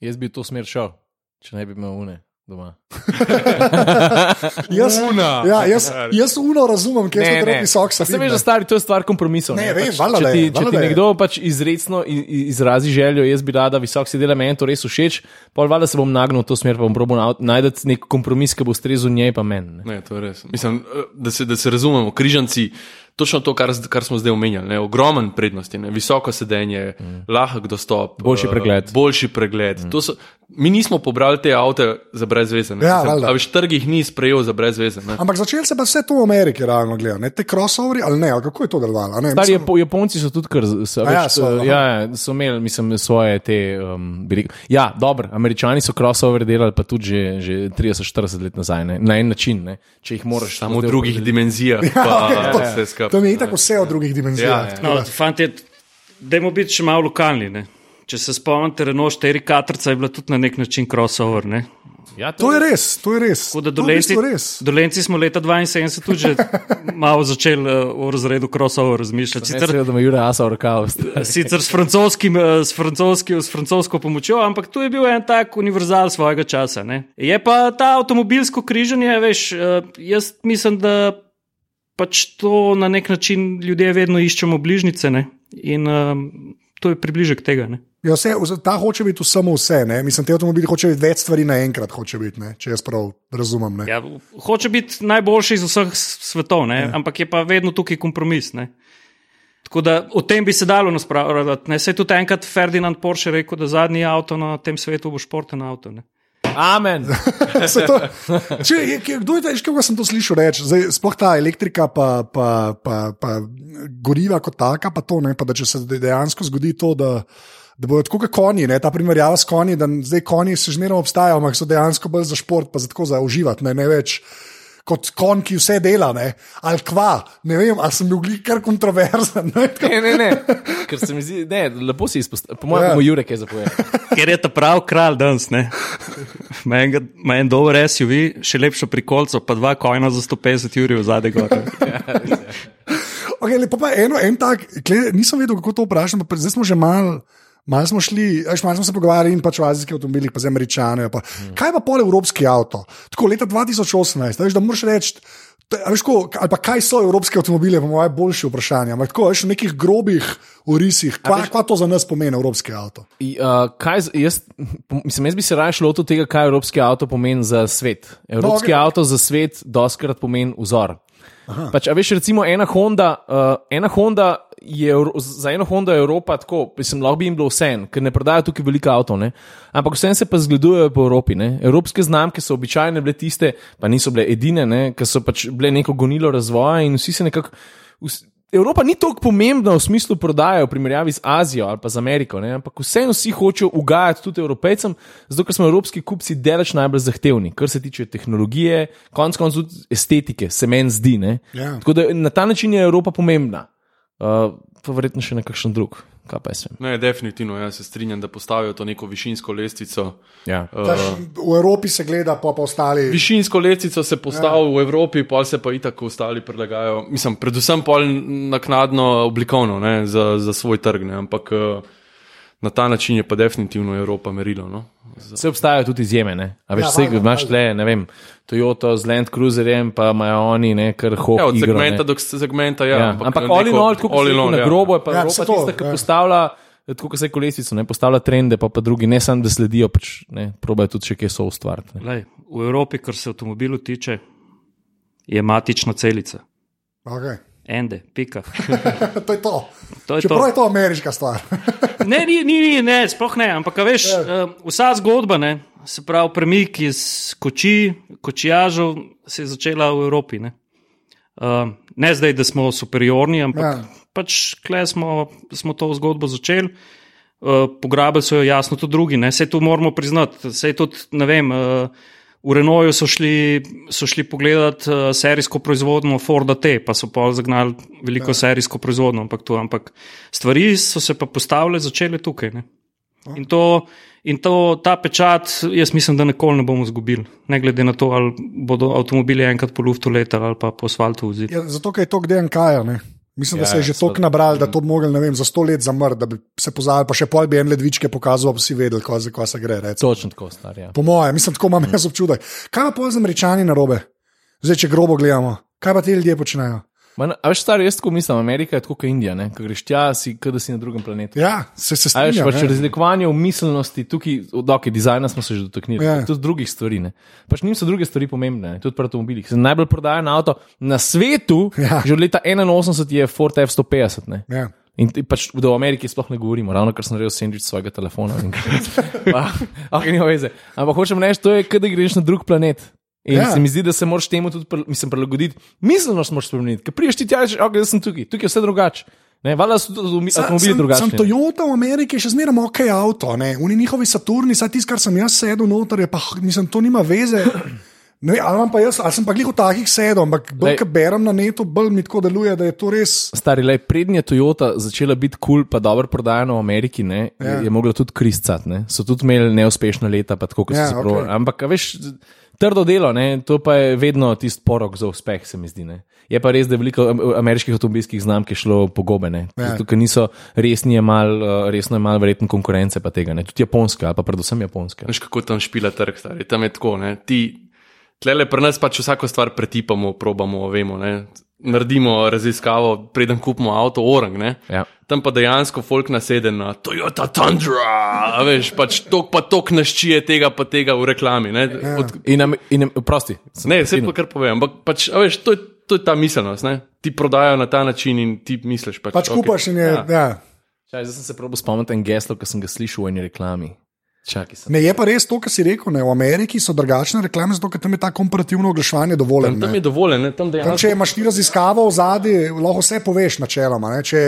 Jaz bi v to smer šel, če ne bi imel une doma. Jaz, Una. ja, jaz, jaz uno razumem, ker sem tako visok. Se veš, da stari, to je stvar kompromisov. Ne, vem, pač, valjda, če ti, je, če ti nekdo pač izredno izrazi željo, jaz bi rada visok sedela, meni to res všeč, pol valjda se bom nagnil v to smer, pa bom probal na- najti nek kompromis, ki bo ustrezal njej pa meni. ne. Ne, to je res. Mislim, eh, da se, da se razumemo, križanci, točno to, kar, kar smo zdaj omenjali, ne, ogromen prednosti, ne, visoko sedenje, mm. lahek dostop, Boljši eh, pregled. Boljši pregled. Mm. So, mi nismo pobrali te avte za brezveze. Ne, Ja, Mislim, valjda. a veš, trg jih ni sprejel za brezveze. Ne. Ampak začeli se pa vse to v Ameriki, realno gledano, ne te crossoveri ali ne, ali kako je to delovalo? a ne? Stari, Mislim- Japo, Japonci so tudi kar, so, A ja, več, so, aha. ja, ja, so imeli, mislim, svoje te. Um, bi rekel- ja, dobro, američani so crossover delali pa tudi že, že 30-40 let nazaj, ne, na en način, ne, če jih moraš Samo v drugih opredeliti. dimenzijah, pa vse skupaj. To mi je tako vse o drugih dimenzijah. Ja, ja. tako No, fanti, dajmo biti še malo lokalni. Ne? Če se spomnite, Renault 4 katrca je bila tudi na nek način crossover. Ne? Ja, To je res, to je res. Tako da To dolenci, res. dolenci smo leta 72 tudi že malo začeli uh, o razredu crossover razmišljati. Sicer, Sicer, da ima Jure Asa v rokavu. sicer s, francoskim, eh, s, francoskim, s francosko pomočjo, ampak to je bil en tak univerzal svojega časa. Ne? Je pa ta avtomobilsko križanje, veš, eh, jaz mislim, da pač to na nek način ljudje vedno iščemo bližnjice ne? in um, to je približek tega. Ne? Ja, vse, ta hoče biti samo vse, ne? mislim, te avtomobili hoče biti več stvari naenkrat, hoče biti, ne? če jaz prav razumem. Ne? Ja, hoče biti najboljši iz vseh svetov, ne? ampak je pa vedno tukaj kompromis. Ne? Tako da o tem bi se dalo naspravljati. Ne, se je tudi enkrat Ferdinand Porsche rekel, da zadnji avto na tem svetu bo športen avto. Ne. Amen. To, če, kdo je ta, kaj sem to slišal reči? Zdaj, sploh ta elektrika, pa, pa, pa, pa goriva kot taka, pa to ne. Pa da če se dejansko zgodi to, da, da bodo tako kot konji, ne, ta primerjava s konji, da zdaj konji še zmeraj obstajajo, ampak so dejansko bolj za šport, pa za tako za uživati, ne, ne več. Kot kon, ki vse dela, ne? ali kva, ne vem, ali sem bil kar kontroverzen. Ne? Ne, ne, ne. Ker se mi zdi, ne, lepo si izpostavil. Po mojem, Ja. ja. Jurek je zapovedal. Ker je ta prav kralj danes. ne. Ima enega- ima en dober SUV, še lepšo prikolco, pa dva kojna za 150 ur v zadnji gori. Okay, lepo pa eno, en tak, kle, nisem vedel, kako to vprašam, pa zdaj smo že mal, Malo smo šli, veš, malo smo se pogovarjali in pač o azijskih avtomobilih, pa z američani. Pa. Mhm. Kaj pa pol evropski avto? Tako leta 2018, a veš, da moraš reči. Veš, ko, ali pa kaj so evropski avtomobili, pa moje boljše vprašanje. Ampak tako, veš, v nekih grobih orisih, kaj, kaj to za nas pomeni evropski avto? I, Uh, kaj, jaz, mislim, jaz bi se raje lotil tega, kaj evropski avto pomeni za svet. Evropski No, no, okej. avto za svet doskrat pomeni vzor. Pač, a veš, recimo ena Honda, uh, ena Honda je, za eno Honda je Evropa tako, mislim, lahko bi jim bilo vse, ker ne prodajajo tukaj veliko avtov, ne? ampak vse se pa zgledujejo po Evropi. Ne? Evropske znamke so običajno bile tiste, pa niso bile edine, ne? ker so pač bile neko gonilo razvoja in vsi se nekako. vs- Evropa ni tako pomembna v smislu prodaje v primerjavi z Azijo ali pa z Ameriko, ne? ampak vseeno vsi hočejo ugajati tudi evropejcem, zato ker smo evropski kupci deleč najbolj zahtevni, kar se tiče tehnologije, konec koncev tudi estetike, se meni zdi. ne. Ja. Tako da na ta način je Evropa pomembna. Uh, pa verjetno še nekakšen drug, kaj pa vem. Ne, definitivno, jaz se strinjam, da postavijo to neko višinsko lestvico. Ja. Daš, v Evropi se gleda, pa pa ostali. Višinsko lestvico se postavi ja. v Evropi, pa se pa itak ostali predlagajo. Mislim, predvsem pol naknadno oblikovno ne, za, za svoj trg, ne, ampak eh, na ta način je pa definitivno Evropa merilo. No. Vse obstajajo tudi izjeme. Ne? A veš, Ja, vse imaš tle, ne vem, Toyota z Land Cruiserjem, pa imajo oni, ne, kar hoče. Ja, od igro, segmenta ne. do segmenta, ja. Ja, ampak ampak all in all, tako kot se na ja. grobo, je pa Ja, Evropa to, tista, ki ja. postavlja. Tako kot se kolesico, ne postavlja trende, pa, pa drugi, ne samo da sledijo, pač ne, probajo tudi še kje so ustvariti. ne. Lej, v Evropi, kar se avtomobilu tiče, je matična celica. Okay. Ende, pika. to je to. To je Čeprav to. je to ameriška stvar. Ne, ni, ni, ne, sploh ne. Ampak, veš, uh, vsa zgodba, ne, se pravi, premik iz koči, kočijažev, se je začela v Evropi. Ne, uh, ne zdaj, da smo superiorni, ampak Ja. ja. pač kle smo, smo to zgodbo začeli. Uh, pograbili so jo jasno tudi drugi, ne, vse to moramo priznati. Sej tudi, ne vem, uh, v Renoju so šli, so šli pogledat uh, serijsko proizvodnjo Forda T, pa so pa zagnali veliko ja. serijsko proizvodnjo, ampak, to, ampak stvari so se pa postavile, začele tukaj. Ne. In, to, in to, ta pečat, jaz mislim, da nikoli ne bomo izgubili, ne glede na to, ali bodo avtomobili enkrat po luftu letali ali pa po asfaltu vozili. Ja, zato, je to DNK. Ne? Mislim, da Ja, se je že toliko nabral, da to bi mogli, vem, za sto let zamrti, da bi se pozabili, pa še pol bi en ledvičke pokazal, pa bi vsi vedeli, ko, za kaj se gre. Recimo. Točno tako star. Ja. Po mojem, mislim, tako imam jaz občutek. Kaj pa pol z američani na robe? Zdaj, če grobo gledamo, kaj pa ti ljudje počnejo? Man, a veš, star, jaz tako mislim, Amerika je tako kot Indija, ne? ko greš tja, si, kot da si na drugem planetu. Ja, se, se A veš, strinjam. pač razlikovanje v miselnosti, tukaj, ok, dizajna smo se že dotaknili, Ja. tudi drugih stvari. Ne. Pač njim so druge stvari pomembne, ne, tudi pri avtomobilih. Se najbolj prodaja na avto na svetu, Ja. že od leta 81 je Ford F-150. Ne. Ja. In ti pač v Ameriki sploh ne govorimo, ravno kar sem naredil sendvič svojega telefona. in- Pa, Ok, nima veze. Ampak hočem reči, to je, da greš na drug planet. In Ja. se mi zdi, da se moraš temu tudi mislim, prilagoditi. Miselnost moraš spremeniti. Ker priješ ti tja, rečeš, ok, jaz sem tukaj, tukaj je vse drugače. Ne, valjda so avtomobili drugačni. sem Toyota v Ameriki še zmeraj ok avto, ne? Oni njihovi Saturni, saj tisti, kar sem jaz sedel noter, je pa, mislim, to nima veze. Ne, ali, pa jaz, ali sem pa glih v takih sedel, ampak bolj, ko berem na netu, bolj mi tako deluje, da je to res. Stari, le prednja Toyota začela biti kul, cool, pa dobro prodajana v Ameriki, ne, Ja. ja. je mogla tudi kriscat. Ne. So tudi imeli neuspešna leta, pa tako kot Ja, so se okej. provali. Ampak, veš, trdo delo, ne, to pa je vedno tisti porok za uspeh, se mi zdi. Ne. Je pa res, da je veliko am- ameriških avtomobilskih znamk je šlo po gobe, ne. Ja. Tukaj niso resni, je mal, eh, resno je malo verjetno konkurence pa tega, ne. tudi japonska, ali pa predvsem japonska. Veš, kako tam špila trg, stari. Tam je tako. Ne? Ti, tlele pri nas pač vsako stvar pretipamo, probamo, vemo. Ne? Naredimo raziskavo, preden kupimo avto, orang. Ne? Ja. Tam pa dejansko folk nasede na Toyota Tundra, veš, pač tok pa tok naščije tega pa tega v reklami. Ne, Ja. Od, In, am- in, am- prosti. ne vse pa kar povem, ampak pač, a veš, to je, to je ta miselnost. Ne? Ti prodajajo na ta način in ti misliš pač. Pač okej. kupaš in je. Ja. Ja. Čaj, zdaj sem se probil spomniti en geslo, ki sem ga slišal v eni reklami. Sem. Ne, je pa res to, kar si rekel. Ne? V Ameriki so drugačne reklame, zato ker tam je ta komparativno oglaševanje dovoljeno. Tam, tam je dovolj, ne? tam Tam, dejansko. če imaš ti raziskavo v zadnji, lahko vse poveš načeloma. Ne? Če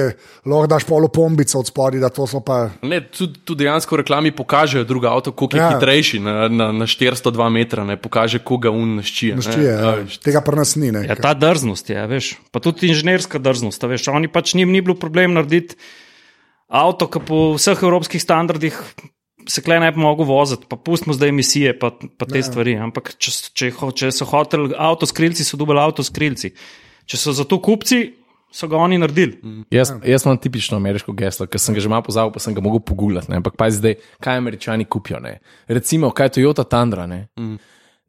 lahko daš polo pombico od spodaj, da to so pa. Ne, tudi, tudi dejansko v reklami pokažejo druga avto, koliko je Ja. ja. hitrejši na, na, na 402 metra, ne pokaže, koga un naščije. Naščije, ne. ja. A veš, Tega pri nas ni. Ne? Ja, ta drznost je, veš, pa tudi inženirska drznost. Veš, oni pač njim ni bilo problem narediti avto, ki po vseh evropskih standardih se klej ne bi mogel voziti, pa pustimo zdaj emisije, pa, pa te ja. stvari. Ampak če, če, če so hoteli avto skrilci, so dobili avto skrilci. Če so za to kupci, so ga oni naredili. Jaz, jaz imam tipično ameriško geslo, ker sem ga že malo pozabil, pa sem ga mogel pogulati. ne. Ampak pa zdaj, kaj američani kupijo. Ne? Recimo, kaj je Toyota Tundra. Ne? Mm.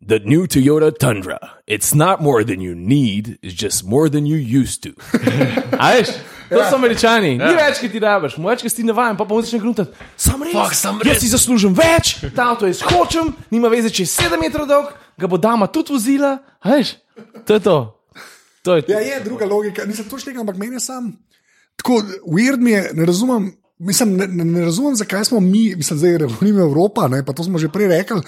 The new Toyota Tundra. It's not more than you need, it's just more than you used to. A To so američani, ni več, ki ti rabiš, več, ki si ti navaden, pa pa moraš nekaj Sam res, Fuck, jaz res. si zaslužim več, ta avto jaz hočem, nima veze, če je 7 metrov dolg, ga bo dama tudi vozila. Veš? To je to. to je Ja, je druga logika, nisem točno tega, ampak meni je sam. Tako, weird mi je, ne razumem. Mislim, ne, ne, razumem, zakaj smo mi, mislim, zdaj govorimo Evropa, ne, to smo že prej rekli.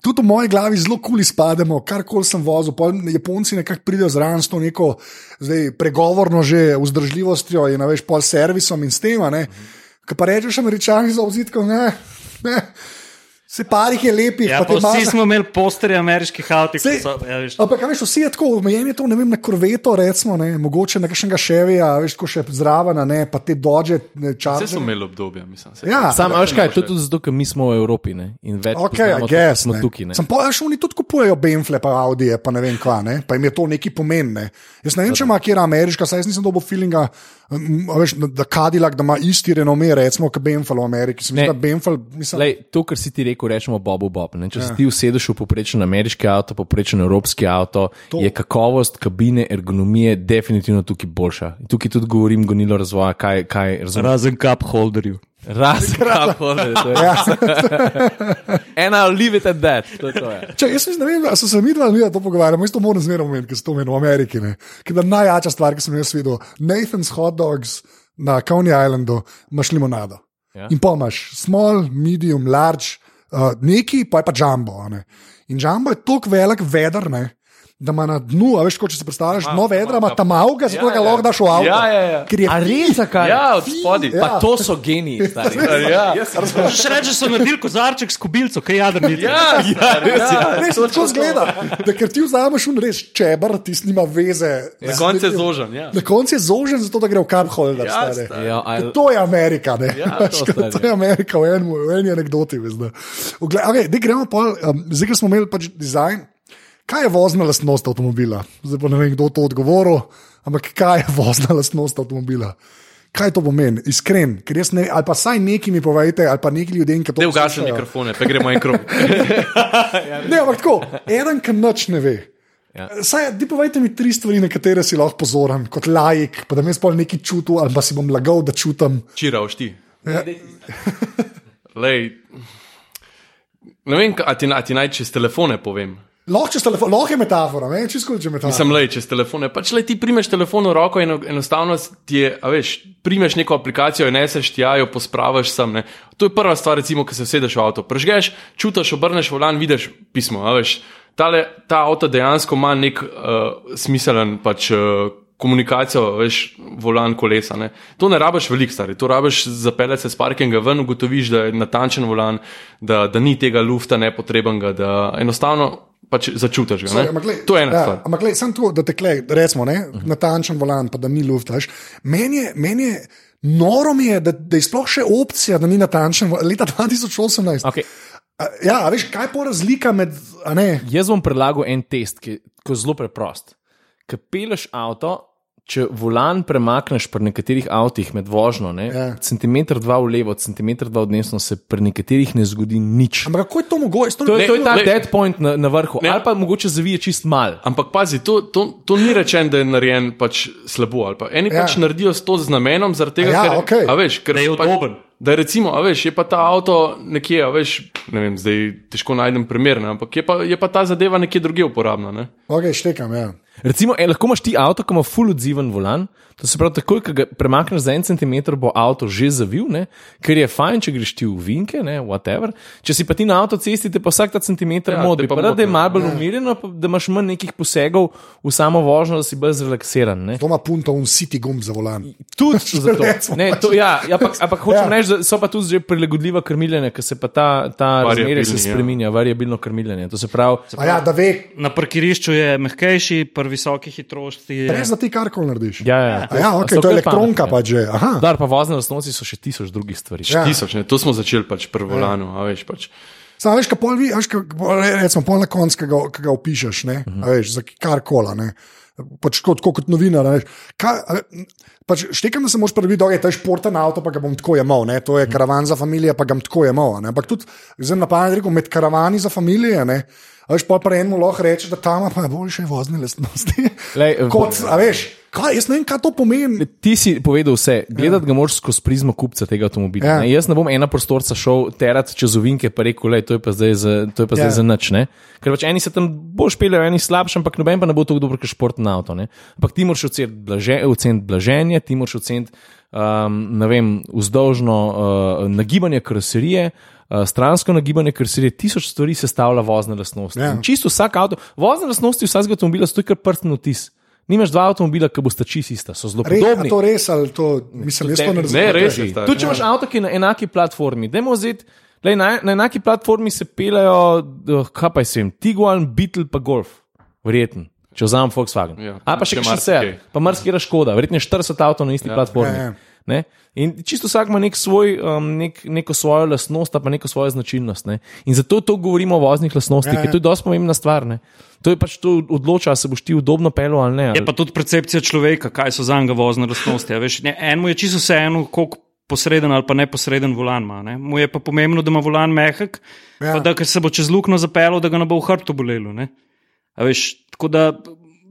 Tudi v moji glavi zelo kul izpademo, karkoli sem vozil. Pol Japonci nekako pridejo zraven s to neko zdaj, pregovorno že vzdržljivostjo in veš, pol servisom in s tem. Kaj pa rečeš, američani za ozitkom, ne, ne. Se parih je lepih, Ja, pa pa vsi smo imeli posterje ameriških avtov, Sej, ki so. Ja, veš, Ampak, a veš, vsi je tako, omejen je to, ne vem, na korveto, recimo, ne, mogoče na kakšnega ševija, veš, ko še zraven, a ne, pa te dođe, ne, Vse čas. imeli obdobja, mislim. saj. Ja, Sam, veš kaj, to je tudi zato, ker mi smo v Evropi ne? in več Ok, poznamo guess, smo ne. tukaj. Ne? Sem pa, veš, oni tudi kupujejo Benfle, pa Audije, pa ne vem kva, ne, pa jim je to neki pomen, ne. Jaz ne vem, če ima kjer ameriška, saj jaz nisem dobil feelinga, veš, da- Cadillac, da ima isti renome, recimo, kot Benfle v Ameriki. Se mi Ne. zdi, da Benfle, mislim, Lej, to, kar si ti rekel, rečemo Bobu Bob. Ne? Če ja. si ti usedeš v poprečen ameriški avto, poprečen evropski avto, to. Je kakovost kabine, ergonomije definitivno tukaj boljša. In tukaj tudi govorim gonilo razvoja, kaj, kaj razumem. Razen cup holderju. Razen kapole. Ja. And I'll leave it at that. To to, ja. Če, jaz mislim, ne vem, ali so se mi dva mi to pogovarjali, jaz to moram zmerno omeniti, ker se to meni v Ameriki. ne. Ker je najjača stvar, ki sem jo videl. Nathan's hot dogs na Coney Islandu, imaš limonado. Ja. In pa imaš small, medium, large, uh, neki, pa je pa jumbo. ne. In jumbo je tako velik vedr, ne, da ima na dnu, a veš, kot če si predstavljaš, dno vedra, ima tam avga, zato Ja, ga ja. lahko daš v avto. Ja, ja, ja. Ker je A res, zakaj? Ja, od spodaj. Ja. Pa to so geniji, stari. Ja, Še reči, so naredili kozarček s kubilco, kaj jadrnice. ja, ja, res je. Res je tako zgleda, da ker ti vzameš un res čebr, ti nima veze. Na koncu je zožen. Ja. Na koncu je zožen, zato da gre v cup holder. Ja. Ja, I- To je Amerika, ne? Ja, to, to je Amerika v, enem, v eni anekdoti. veš, da. Ogle- Okay, gremo pol, um, zdaj, ker smo imeli pač dizajn. Kaj je vozna lastnost avtomobila? Zdaj pa ne vem, kdo to odgovoril, ampak kaj je vozna lastnost avtomobila? Kaj to pomeni? Iskren, ker jaz ne, ali pa saj neki mi povejte, ali pa neki ljudem, ki to Ne ugašam mikrofone, pa gremo en krog. Ne, ampak tako, eden, ki noč ne ve. Ja. Saj, di povejte mi tri stvari, na katere si lahko pozoren, kot lajk, pa da mi sploh nekaj čutim, ali pa si bom lagal, da čutim. Čira, ošti. Ja. Lej, ne vem, a ti, a ti naj čez telefone povem. Lahko čez telefon, lahko je metafora, ne, čisto če metafora. Sem lej čez telefone. Pač le ti primeš telefon v roko in enostavno ti je, a veš, primeš neko aplikacijo in neseš tja, jo pospraviš sem. Ne. To je prva stvar, recimo, ko se usedeš v avto. Prežgeš, čutiš, obrneš volan, vidiš pismo. a Veš, Tale, ta avto dejansko ima nek uh, smiselen pač, uh, komunikacijo, veš, volan kolesa. Ne. To ne rabiš veliko, stari. To rabiš zapeljati se s parkinga ven, ugotoviš, da je natančen volan, da, da ni tega lufta nepotrebnega, da enostavno pač začutiš ga. Sorry, glej, To je ena ja, stvar. Ampak, gled, sem tu, da te klej, recimo, ne, natančen volan, pa da ni luft. veš. Meni je, meni je noro, mi je, da, da je sploh še opcija, da ni natančen. Leta 2018. Okay. A, Ja, veš, kaj je pa razlika med. a Ne, Jaz bom predlagal en test, ki ki je zelo preprost. Ko peleš avto, če volan premakneš pri nekaterih avtih med vožnjo, ne, Ja. centimeter dva v levo, centimeter dva v desno, se pri nekaterih ne zgodi nič. ampak kako je to mogoče? To je, to je ta le- dead point na, na vrhu, Ne. ali pa mogoče zavije čist mal. Ampak pazi, to, to, to ni rečeno, da je narejen pač slabo. ali pa Eni Ja. pač naredijo to z namenom, zaradi tega, ja, ker, a veš, ker Da je pač, udoben. Da recimo, a veš, je pa ta avto nekje, a veš, ne vem, zdaj težko najdem primer, ne, ampak je pa, je pa ta zadeva nekje drugje uporabna. Ne? Ok, štekam, ja. Recimo, e, lahko imaš ti avto, ki ima full odziven volan. To se pravi, takoj, ko ga premakneš za en centimeter, bo avto že zavil, ne? ker je fajn, če greš ti v vinke, ne, whatever. Če si pa ti na avtocesti, te pa vsak ta centimeter Ja, ja, modi, te pa pa da je moti, malo bolj umirjeno, pa da imaš manj nekih posegov v samo vožnjo, da si bolj zrelaksiran. Ne? To ima punto, un city gumb za volan. Tudi zato. Recimo, Ne, to, ja, ja, ampak, ampak hočem Ja. ja. reči, da so pa tu že prilagodljiva krmiljenja, ker se pa ta, ta razmerje se Variabilni, ja. variabilno krmiljenje. To se pravi, A ja, da ve, Na parkirišču je mehkejši, pri visoki hitrosti je. res da ti karkoli narediš. ja, ja, A ja, ok, so to je kar elektronka pametne. pač že. Aha. Dar pa vozne lastnosti so še tisoč drugih stvari. Ja. Tisoč, ne, to smo začeli pač pri volanu, a veš pač. Samo veš, kaj pol vi, veš, kaj, pol- recimo, pol na koncu, ki ga, ga opišeš, ne, Mhm. uh -huh. veš, za karkoli. ne. Pač kot, kot, kot novinar. Kaj, pač štekam, da se moraš prvi to je športen avto, pa ga bom tako jemal, ne? to je karavan za družino, pa ga bom tako jemal. Ampak tudi, zdaj na pamet rekel, med karavani za družino, ne. A veš, pa pa enemu lahko reče, da tam pa boljše vozne lastnosti. Lej, Kot, a veš, kaj, jaz ne vem, kaj to pomeni. Ti si povedal vse, gledati ga moraš skozi prizmo kupca tega avtomobila. Ja. Ja. Jaz ne bom ena prostorca šel terat čez ovinke in rekel, da to je pa zdaj za, to je pa zdaj Ja. za nič. Ne? Ker pač eni se tam bolj špeljejo, eni slabše, ampak noben pa ne bo tako dober kot športni avto. Ne? Ampak ti moraš oceniti blaže, blaženje, ti moraš oceniti um, vem, vzdolžno uh, nagibanje karoserije. Uh, stransko nagibanje, ker se je tisoč stvari sestavlja vozne lastnosti. Ja. In Čisto vsak avto, vozne lastnosti vsakega avtomobila so kar prstni vtis. Nimaš dva avtomobila, ki bosta čisto ista, so zelo Re, podobni. to res ali to, mislim, jaz to ne razumem. Ne, res je. Tudi če imaš avto, ki je na enaki platformi, dajmo vzeti. Lej, na, na enaki platformi se pelejo, uh, kaj pa jim, Tiguan, Beetle, pa Golf, verjeten. Če vzamem Volkswagen. Ja, A pa še še kaj se, marsikaj. pa marsikaj škoda, verjetno je 40 avtomobilov na isti ja, platformi. ja, ja. Ne? In čisto vsak ima nek svoj, um, nek, neko svojo lastnost, pa neko svojo značilnost. Ne? In zato to govorimo o voznih lastnostih, Ja, ja, ja. ja. ker to je dosti pomembna stvar. Ne? To je pač to odloča, ali se boš ti udobno pelil ali ne. Je Ali... pa tudi percepcija človeka, kaj so za njega vozne lastnosti. a Veš, ne, enemu je čisto vseeno, koliko posreden ali pa neposreden volan ima. Ne. Mu je pa pomembno, da ima volan mehek, Ja. ja. pa da ker se bo čez luknjo zapeljal, da ga ne bo v hrbtu bolelo. ne. A Veš, tako da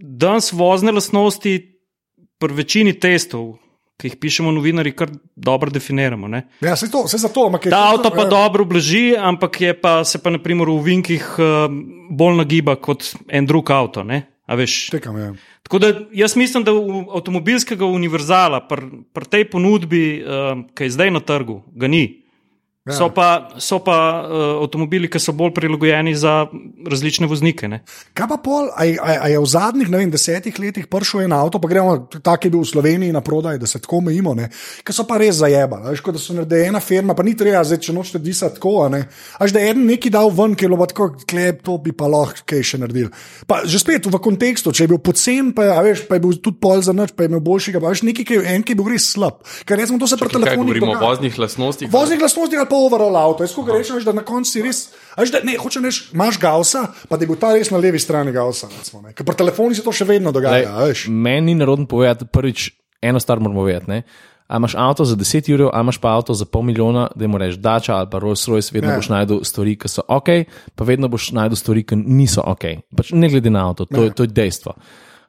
danes vozne lastnosti pri večini testov, ki jih pišemo novinari, kar dobro definiramo. Ne. Ja, se to, se zato, ampak je Ta to- avto pa ja. dobro blaži, ampak je pa, se pa naprimer v vinkih uh, bolj nagiba kot en drug avto. Štekam, ja. Tako da jaz mislim, da avtomobilskega univerzala, pri pr tej ponudbi, uh, ki je zdaj na trgu, ga ni. Ja. So pa, so pa uh, avtomobili, ki so bolj prilagojeni za različne voznike. Ne? Kaj pa pol, a, je- a, je- a je v zadnjih ne vem, desetih letih prišel en avto, pa gremo tako je bil v Sloveniji na prodaj, da se tako omejimo, ki so pa res zajebali. Veš, kot da so naredili ena firma, pa ni treba, zdaj, če nočete disati tako. a ne. Až da je en neki dal ven, ki je bilo pa tako, klep, to bi pa lahko kaj še naredil. Pa že spet v kontekstu, če je bil pocen, pa, a veš, pa je bil tudi pol za noč, pa je imel boljšega, pa veš, neki, ki je, en, ki je bil res slab. Ker recimo to se pri telefonih govorimo o voznih lastnostih? Voznih lastnosti ali pa overall avto. Jaz ko rečem, veš, da na koncu si res. a Veš, da, ne, hočem reči, imaš gausa, pa da je bil ta res na levi strani gausa. ne. Ker pri telefonu se to še vedno dogaja. veš. Meni ni narodno povedati, prvič, eno stvar moramo vedeti. Ne? A imaš avto za 10 ur, a imaš pa avto za pol milijona, da mu rečeš dača ali pa Rolls Royce, vedno Ja. ja. boš najdel stvari, ki so ok, pa vedno boš najdel stvari, ki niso ok. Pač ne glede na avto, to, je, to je dejstvo.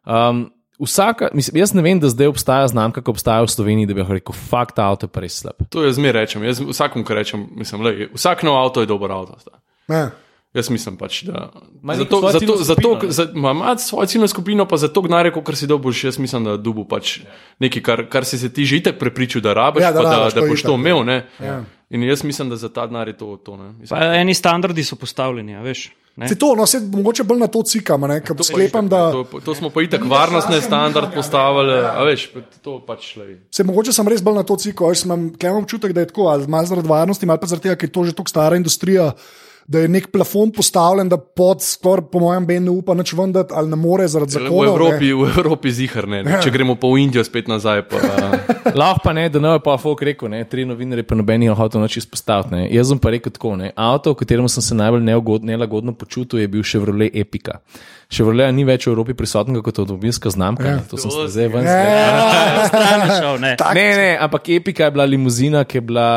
Um, vsaka, mislim, jaz ne vem, da zdaj obstaja znamka, ki obstaja v Sloveniji, da bi rekel, fakt, ta avto je pa res slab. To jaz zmeraj rečem. Jaz vsakom, ki rečem, mislim, lej, vsak nov avto je dober avto. sta. Ja. Jaz mislim pač, da. Ima Zato, zato, zato, skupino, ne? za, svojo ciljno skupino, pa za to gnare, kot si dobiš, jaz mislim, da dubu pač nekaj, kar, kar si se ti že itek prepričal, da rabiš, Ja, da ja, da, da, to da boš itak, to imel. Ne? Ja. In jaz mislim, da za ta denar je to. to Pa eni standardi so postavljeni, a veš. Ne? Se to, no, se mogoče bolj na to cikam, ne, ker sklepam, da to, to smo pa itak varnostne standard postavili, a veš, to pač le. se mogoče sem res bolj na to cikam, imam občutek, da je tako, ali malo zaradi varnosti, ali pa zaradi tega, ker je to že tako stara industrija. Da je nek plafon postavljen, da pod, skoraj po mojem, Ben ne upa nič vendati, ali ne more zaradi V zakonov. Evropi, v Evropi zihar ne. ne. Če gremo pa v Indijo spet nazaj, pa Lahko pa ne, da ne bi pa folk rekel, ne, tri novinarje pa nobeni hotel noč izpostaviti. Ne. Jaz sem pa rekel tako, ne, avto, v katerem sem se najbolj neugodno, nelagodno počutil, je bil Chevrolet Epica. Chevrolet ni več v Evropi prisotnega kot avtomobilska znamka, ja. to sem se zdaj ven. Ja, Stran je šel, ne. Ne, ne, ampak Epica je bila limuzina, ki je, bila,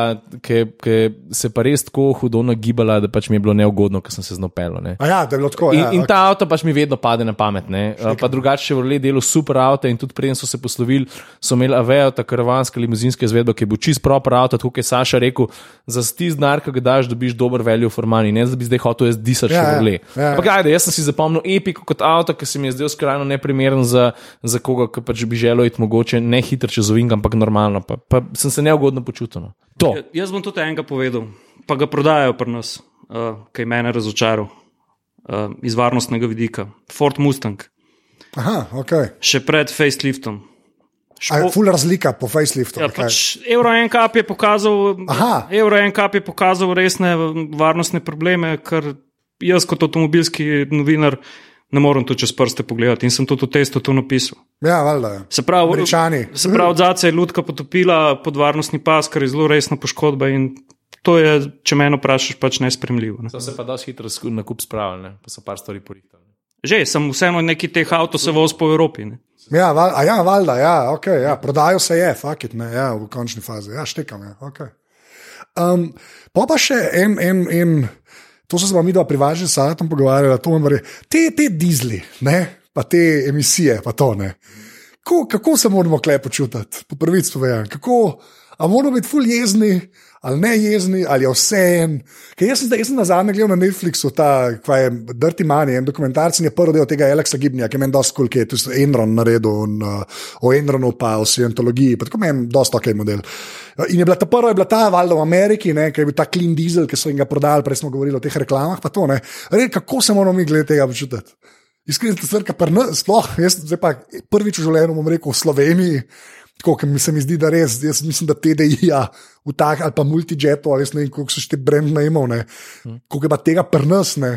ki, ki se pa res tako hudo nagibala, da pač mi je bilo neugodno, ker sem se znopel. A ja, da je bilo tako. In, ja, in ok. ta avto pač mi vedno pade na pamet. ne. Uh, Pa drugače, če vrli delo super avto in tudi preden so se poslovili, so imeli Aveo, ta karavanska limuzinska izvedba, ki je bil čist proper avto, tako kot je Saša rekel, za tisti denar, ki ga daš, dobiš dober value for money, ne da bi zdaj hotel jaz disati Ja, še ja, ja, ja. Ampak ajde, jaz sem si zapomnil Epico kot avto, ki se mi je zdel skrajno neprimeren za, za koga, ki pač bi želel iti mogoče ne hitro čez ovink, ampak normalno. Pa, pa sem se neugodno počutil. No. To. Ja, Jaz bom tudi enega povedal, pa ga prodajajo pri nas, uh, ki je mene razočaral uh, iz varnostnega vidika. Ford Mustang, Aha, ok. še pred faceliftom. Je ful razlika po faceliftu. Ja, okay. pač Euro NCAP je pokazal, Aha. Euro NCAP je pokazal resne varnostne probleme, kar jaz kot avtomobilski novinar ne morem to čez prste pogledati in sem tudi v testu to napisal. Ja, valjda. ja. Se pravi, Američani. se pravi, zadnja je lutka potopila pod varnostni pas, kar je zelo resna poškodba in to je, če me vprašaš, pač nespremljivo. Ne? So se pa dosti hitro na kup spravili, ne? pa so par stvari porihtali. Že, sem vseeno neki teh avto se voz po Evropi. Ne. Ja, val, a ja, valjda, ja, okay, ja, prodajo se je, fakit, ne, ja, v končni fazi. Ja, štekam, ja, okay. um, pa pa še en, en, en to so se vam mi dva privažili, sad tam pogovarjali, to vam reče, te, te dizli, ne, pa te emisije, pa to ne. Kako, kako se moramo klepo čutiti, po prvič povedano, kako, a moramo biti ful jezni, ali ne jezni, ali je vse en. Ker jaz sem, jaz sem na zadnje gledal na Netflixu, ta, kva je Dirty Money, en dokumentarc, in je prvi del tega Alexa Gibnija, ki je meni dosti kul, ki je tudi Enron naredil in, uh, o Enronu, pa o Scientologiji, pa tako meni dosti ok model. In je bila ta prva, je bila ta valjda v Ameriki, ne, ker je bil ta clean diesel, ki so jim ga prodali, prej smo govorili o teh reklamah, pa to ne. Re, kako se moramo mi glede tega počutiti? Iskreno, stvar, kar sploh, jaz zdaj pa prvič v življenju bom rekel v Sloveniji. Tako, ker mi se mi zdi, da res, jaz mislim, da TDI-ja v tak ali pa multijetu, ali ne vem, koliko so še te brend najmovne, koliko je pa tega prnasne,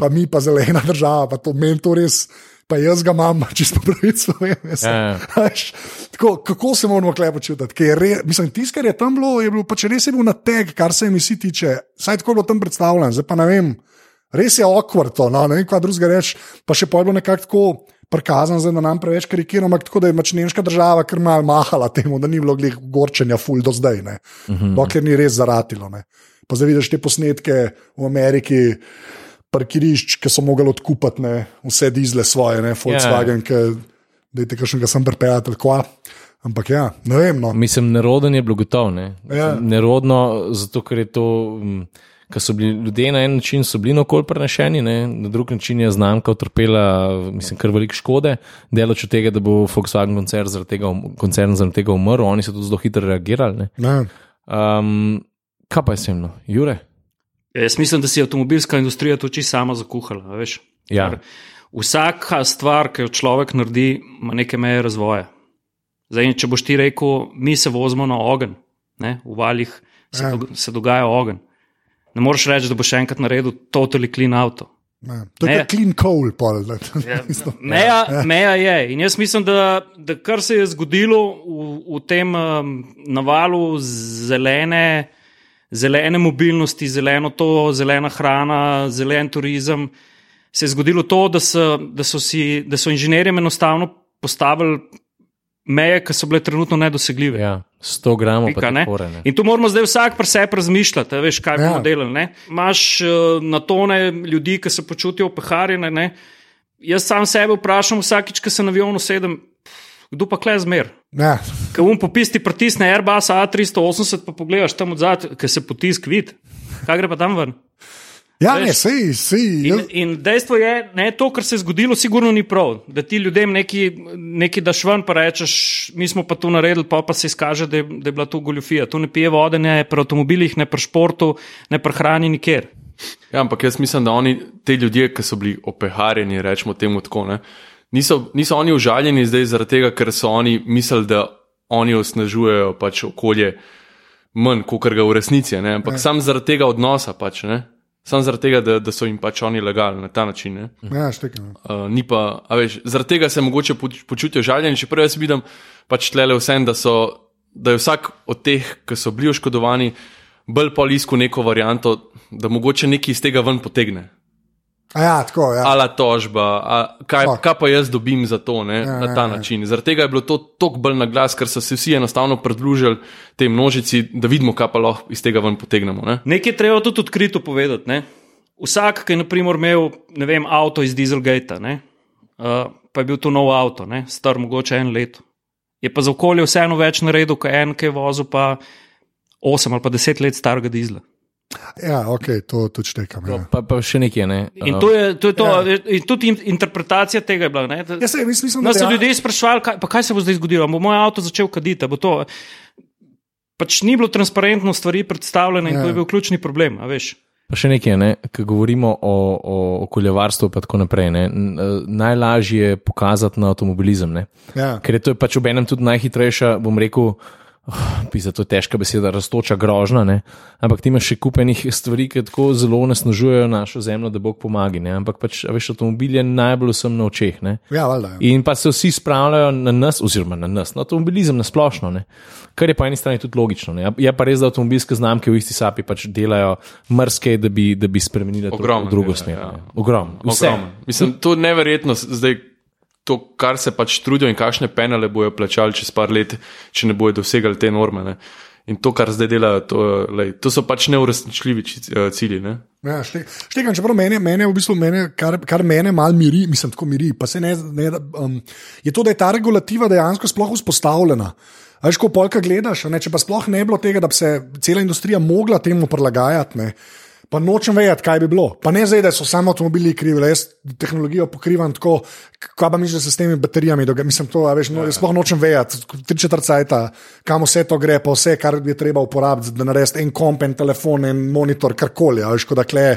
pa mi pa zelena država, pa to meni to res, pa jaz ga imam, čisto pravico vem. jaz Ja, ja. Tako, kako se moramo klepo počutiti? ker re- Mislim, tisto, kar je tam bilo, je bilo pač res je bil na teg, kar se emisij tiče. Saj tako bilo tam predstavljeno, zdaj pa ne vem. Res je okvarto, no, ne vem, kaj drugega reči. Pa še pojmo nekako tako prikazan, zdaj da nam preveč karikiramo, ampak tako da je pač nemška država kar mal mahala temu, da ni bilo glih gorčenja ful do zdaj, ne. dokler ni res zaratilo. Ne. Pa zdaj vidiš te posnetke v Ameriki. Parkirišč, ki so mogli odkupiti ne, vse dizle svoje, ne, Volkswagen, ja. da je kar sem pripeljal, kva. Ampak ja, ne vem. No. Mislim, neroden je bilo gotovo. Ne? Ja. Nerodno, zato ker je to. mm, Ker so bili ljudje na en način so bili okol prenešeni, ne? na drug način je znamka utrpela, mislim, kar veliko škode, delač od tega, da bo Volkswagen koncern zaradi tega, um- koncern zaradi tega umrl, oni so tudi zelo hitro reagirali. Ne? Ne. Um, kaj pa je semno, Jure? Ja, Jaz mislim, da si je avtomobilska industrija to čisto sama zakuhala. Veš? Ja. Ker Vsaka stvar, ki jo človek naredi, ima neke meje razvoja. Zdaj, če boš ti rekel, mi se vozimo na ogenj, ne? v valjih se, Ja. ja. do, se dogaja ogenj. Ne moreš reči, da boš enkrat naredil totally clean avto. Ne. To je clean coal. Pol, ne. Ja, meja, meja je. In jaz mislim, da, da kar se je zgodilo v, v tem um, navalu zelene, zelene mobilnosti, zeleno to, zelena hrana, zelen turizem, se je zgodilo to, da so, da so, si, da so inženirjem enostavno postavili meje, ki so bile trenutno nedosegljive. Ja, 100 gramov pa Pika, ne? takore, ne. In tu moramo zdaj vsak pri sebi razmišljati, veš, kaj Ja. bomo delali. Ne? Imaš uh, na tone ljudi, ki se počutijo opeharjene. Ne? Jaz sam sebe vprašam vsakič, ko se na avionu sedem, kdo pa kle zmer. Ne. Ko um popisti pritisne Airbus A380, pa pogledaš tam od zadaj, ki se potisk vid. Kaj gre pa tam ven? Ja, Veš. ne, sej, sej. In, in dejstvo je, da to, kar se je zgodilo, sigurno ni prav. Da ti ljudem neki, neki daš ven, pa rečeš, mi smo pa to naredili, pa, pa se izkaže, da je, da je bila to goljofija. Tu ne pije vode, ne pri avtomobilih, ne pri športu, ne pri hrani, nikjer. Ja, ampak jaz mislim, da oni, te ljudje, ki so bili opeharjeni, rečemo temu tako, ne, niso, niso oni užaljeni zdaj zaradi tega, ker so oni mislili, da oni osnažujejo pač okolje manj, kot ga v resnici je, ne, ampak sam zaradi tega odnosa pač, ne. Sam zaradi tega, da, da so jim pač oni legalni na ta način. Ne? Ja, štekam. Uh, ni pa, a veš, zaradi tega se mogoče poč- počutijo žaljeni, čeprav jaz vidim pač tlele vsem, da, so, da je vsak od teh, ki so bili oškodovani, bolj pol iskal neko varianto, da mogoče nekaj iz tega ven potegne. A ja, tako, ja. Ala tožba, a kaj, Fuck. kaj pa jaz dobim za to, ne, Ja, na ta ja, ja. način. Zaradi tega je bilo to toliko bolj na glas, ker so se vsi enostavno pridružili tej množici, da vidimo, kaj pa lahko iz tega ven potegnemo. Ne. Nekaj treba tudi odkrito povedati. Ne? Vsak, ki je naprimer, imel ne vem, avto iz Dieselgate, ne? uh, pa je bil to nov avto, ne? star mogoče en let. Je pa za okolje vseeno več naredil, kot en, ki je vozil pa 8 ali pa 10 let starega dizla. Ja, ok, to tudi štekam. Ja. Pa, pa še nekaj. Ne? In to je, to je to, Ja. ja. in tudi in- interpretacija tega je bila. Ne? Da- Ja, sej, jaz mislim, da Nas so ljudje sprašvali, kaj, pa kaj se bo zdaj zgodilo. Bo moj avto začel kaditi? a Bo to, pač ni bilo transparentno stvari predstavljene in Ja. to je bil ključni problem. a veš. Pa še nekaj, ne? ko govorimo o, o okoljevarstvu, pa tako naprej. Ne? Eh, Najlažje je pokazati na avtomobilizem. Ne? Ja. Ker je to pač ob enem tudi najhitrejša, bom rekel, Pisa, to je težka beseda, raztoča grožnja, ne? ampak ti imaš še kupenih stvari, ki tako zelo nasnažujejo našo zemljo, da Bog pomaga. Ampak pač, a veš, avtomobil je najbolj vsem na očeh. Ne? Ja, valjda. ja. In pa se vsi spravljajo na nas, oziroma na nas, na avtomobilizem na splošno, ne? kar je po eni strani tudi logično. Ne? Je pa res, da avtomobilske znamke v isti sapi pač delajo mrske, da bi, da bi spremenili to v drugo smer. ja. ne. Ogromno. Vse. Ogromno. Mislim, to je neverjetno. Zdaj, to, kar se pač trudijo in kakšne penale bojo plačali čez par let, če ne bojo dosegali te norme. Ne. In to, kar zdaj delajo, to, lej, to so pač neuresničljivi eh, cilji. Ne. Ja, šte- Štekam, čeprav mene, mene v bistvu, mene, kar, kar mene mal miri, mislim, tako miri, ne, ne um, je to, da je ta regulativa dejansko sploh vzpostavljena. Veš, ko polka gledaš, ne, če pa sploh ne bi bilo tega, da bi se cela industrija mogla temu prilagajati, ne, pa nočem vedeti, kaj bi bilo. Pa ne zdaj, da so samo avtomobili krivi, jaz tehnologijo pokrivam tako, kaj pa misliš, da se s temi baterijami dogaja. Mislim, to, veš, no, jaz sploh nočem vedeti, tri četrt cajta, kam vse to gre, pa vse, kar je treba uporabiti, da narediti en komp, en telefon, en monitor, karkoli. Veš, kot da kle,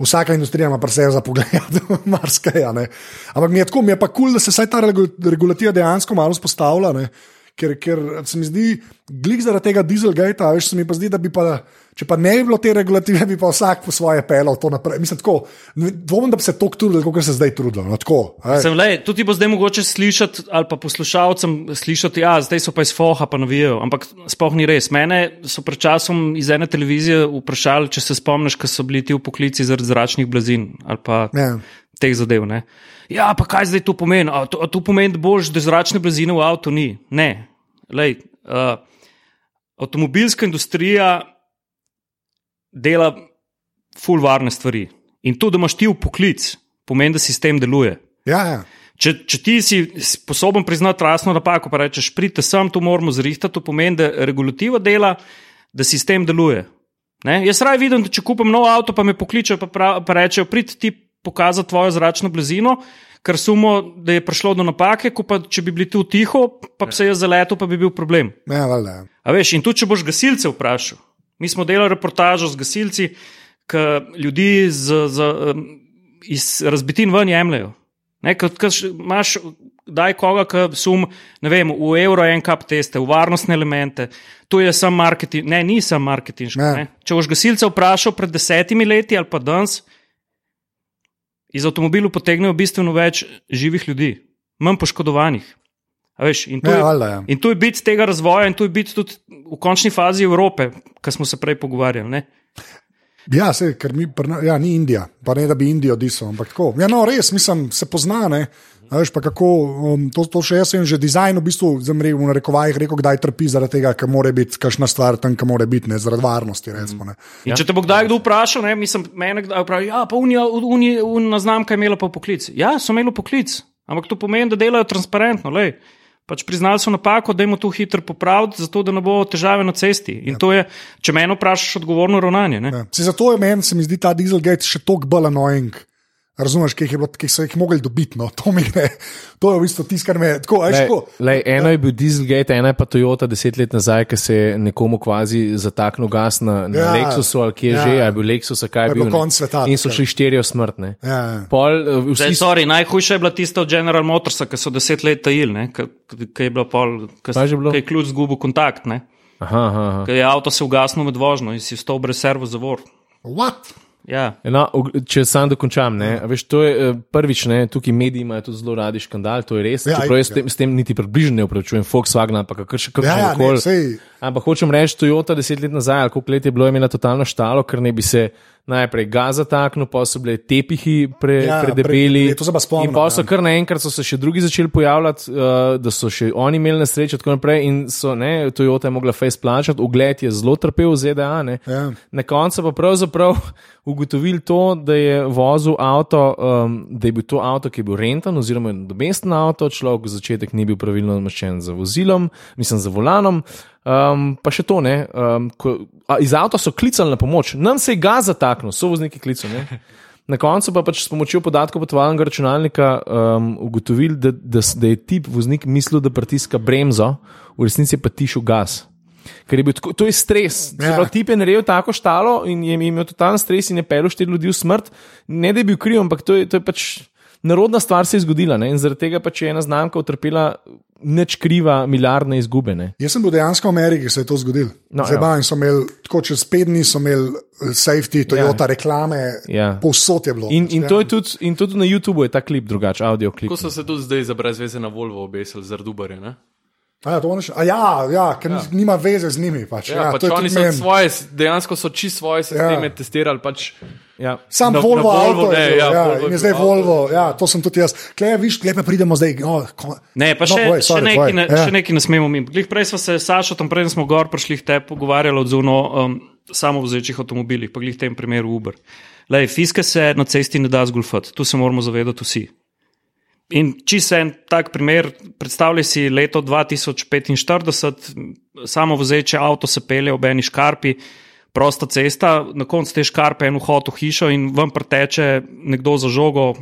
vsaka industrija ima pa vse za pogled, marsikaj. Ampak mi je tako, mi je pa kul, cool, da se vsaj ta regu- regulativa dejansko malo spostavlja. Ne. Ker, ker se mi zdi, glik zaradi tega dieselgate, a veš, se mi pa zdi, da bi pa, če pa ne bi bilo te regulative, bi pa vsak po svoje pelal to naprej. Mislim, tako, dvomim, da bi se tako trudili, kot se zdaj trudijo. No, tako. Sem, lej, tudi bo zdaj mogoče slišati, ali pa poslušalcem slišati, da zdaj so pa iz foha, pa navijajo. Ampak sploh ni res. Mene so pred časom iz ene televizije vprašali, če se spomniš, ko so bili ti v poklici zaradi zračnih blazin ali pa Ja. teh zadev. Ne? Ja, pa kaj zdaj to pomeni? A to, a to pomeni, da boš, da zračne blazine v avtu ni. Ne. Lej, uh, avtomobilska industrija dela full varne stvari. In to, da imaš ti v poklic, pomeni, da sistem deluje. Ja, ja. Če, če ti si sposoben priznati rasno napako, pa rečeš, pridite sem, to moramo zrihtati, to pomeni, da regulativa dela, da sistem deluje. Ne? Jaz raje vidim, da če kupim nov avto, pa me pokličejo, pa, prav, pa rečejo, pridite ti pokazati tvojo zračno blazino, ker sumo, da je prišlo do napake, ko pa če bi bili tu tiho, pa bi se jaz zaletel, pa bi bil problem. ja, valjda, ja. A veš, in tudi če boš gasilce vprašal. Mi smo delali reportažo z gasilci, ki ljudi z, z, iz razbitin ven jemljajo. Ne, kot š- imaš, daj koga, ki sum, ne vem, v evro enkap teste, v varnostne elemente. To je sam marketing, ne, ni sam marketing. Če boš gasilce vprašal pred desetimi leti ali pa danes, iz avtomobilov potegnejo bistveno več živih ljudi, manj poškodovanih. A Veš, in, to Ja, je, valjda, ja. in to je biti tega razvoja, in to je biti tudi v končni fazi Evrope, kar smo se prej pogovarjali. Ne? Ja, se, ker mi, ja, ni Indija, pa ne da bi Indijo disal, ampak tako. Ja, no, res, mislim, se pozna, ne. A Veš, kako, um, to, to še jaz vem, že dizajn v bistvu, zamri v narekovajih, rekel, kdaj trpi zaradi tega, ker mora biti kakšna stvar tam, ki mora biti, ne, zaradi varnosti, recimo. Ne. Ja. Če te bo kdaj kdo vprašal, ne, mislim, mene kdaj vprašal, ja, pa unija, unija, unija znamka je imela pa poklic. Ja, so imeli poklic, ampak to pomeni, da delajo transparentno. Lej. Pač priznali so napako, da jim to hitro popraviti, zato da ne bo težave na cesti. In to je, če me vprašaš, odgovorno ravnanje. Ja. Se zato je meni, se mi zdi ta Dieselgate še toliko bolj annoying. Razumeš, ki jih, je bilo, ki so jih mogli dobiti. No. To, mi je, to je v bistvu tisto, kar me je tako. a veš, Lej, tako. lej, eno je bil Dieselgate, ena je pa Toyota deset let nazaj, ki se je nekomu kvazi zataknil gas na, na Ja, Lexusu ali kje ja. že, ali je bil Lexus, kaj je je bil konec sveta, In so šli štirje smrtne. Ja, ja. Pol, eh, Zdaj, vsi, sorry, najhujša je bila tista od General Motorsa, ki so deset let tajili, ki je bila pol, ki Kaj je že bilo? je ključ zgubil kontakt, ne? aha, aha, aha. Ker je avto se ugasnil med vožnjo in si vstal brez servo zavor. What? Ja. No, če sam dokončam, ne, a veš, to je eh, prvič, ne, tukaj mediji imajo tudi zelo radi škandal, to je res. Ja, Čeprav jaz s tem, s tem niti približno ne upravičujem, Volkswagen ali pa kakšen Ja, ja, koli. Ampak hočem reči, Toyota deset let nazaj, ali koliko let je bilo, je imela totalno štalo, ker ne bi se najprej gaz zataknil, pa so bile tepihi pre, Ja, predebeli. pre- to se pa spomnim, in pa so ja. kar naenkrat so se še drugi začeli pojavljati, uh, da so še oni imeli nesrečo, tako naprej. In so, ne, Toyota je mogla face plačati, ugled je zelo trpel v ZDA. Ne. Ja. Na koncu pa pravzaprav ugotovili to, da je vozil avto, um, da je bil to avto, ki je bil renten, oziroma nadomesten avto, človek v začetek ni bil pravilno nameščen za vozilom, mislim za volanom. Um, pa še to, ne. Um, ko, a, iz avta so klicali na pomoč, nam se je gaz zataknil, so vozniki klicali. ne. Na koncu pa pač s pomočjo podatkov potovalnega računalnika um, ugotovili, da, da, da je tip voznik mislil, da pritiska bremzo, v resnici je pa tišel gas. Ker je bil tako, to je stres. Ja. Ja. Tip je naredil tako štalo in je imel totalen stres in je pelil štiri ljudi v smrt. Ne da je bil kriv, ampak to je, to je pač narodna stvar se je zgodila. Ne? In zaradi tega pač je ena znamka utrpela nič kriva milijardne izgube. Ne. Jaz sem bil dejansko v Ameriki, se je to zgodilo. No, Zdaj, ja. ba, in so imeli, tako čez pet dni so imeli eh, safety, Toyota, ja. reklame, Ja. povsod je bilo. In, in, Ja. to je tudi, in tudi na YouTubu je ta klip drugačen, audio klip. Ko so se tudi zdaj za brezveze na Volvo obesili zaradi Uberja. A ja, še- a ja, ja, ker ja. nima veze z njimi. Pač. Ja, Ja, ja, pač to je oni so svoje, dejansko so čisto svoje sisteme Ja. ja. testirali. Pač, Ja. Sam Na- Volvo, na Volvo, avto, ne, je, ja, ja, Volvo in je zdaj Volvo, ja, to sem tudi jaz. Klej, viš, klej pa pridemo zdaj. Oh, ko, Ne, pa No, še, no, sorry, še, nekaj, ne, Ja. še nekaj ne smemo mimo. Glih prej smo se s Sašotom, preden smo gor prišli te pogovarjali o zuno um, samovzečih avtomobilih, pa glih v tem primeru Uber. Lej, fiske se na cesti ne da zgulfati, tu se moramo zavedati vsi. In čisto en tak primer, predstavljaj si leto 2045, samo vozeče avto se pelje ob eni škarpi, prosta cesta, na koncu te škarpe en vhod v hišo in vam preteče nekdo za žogo,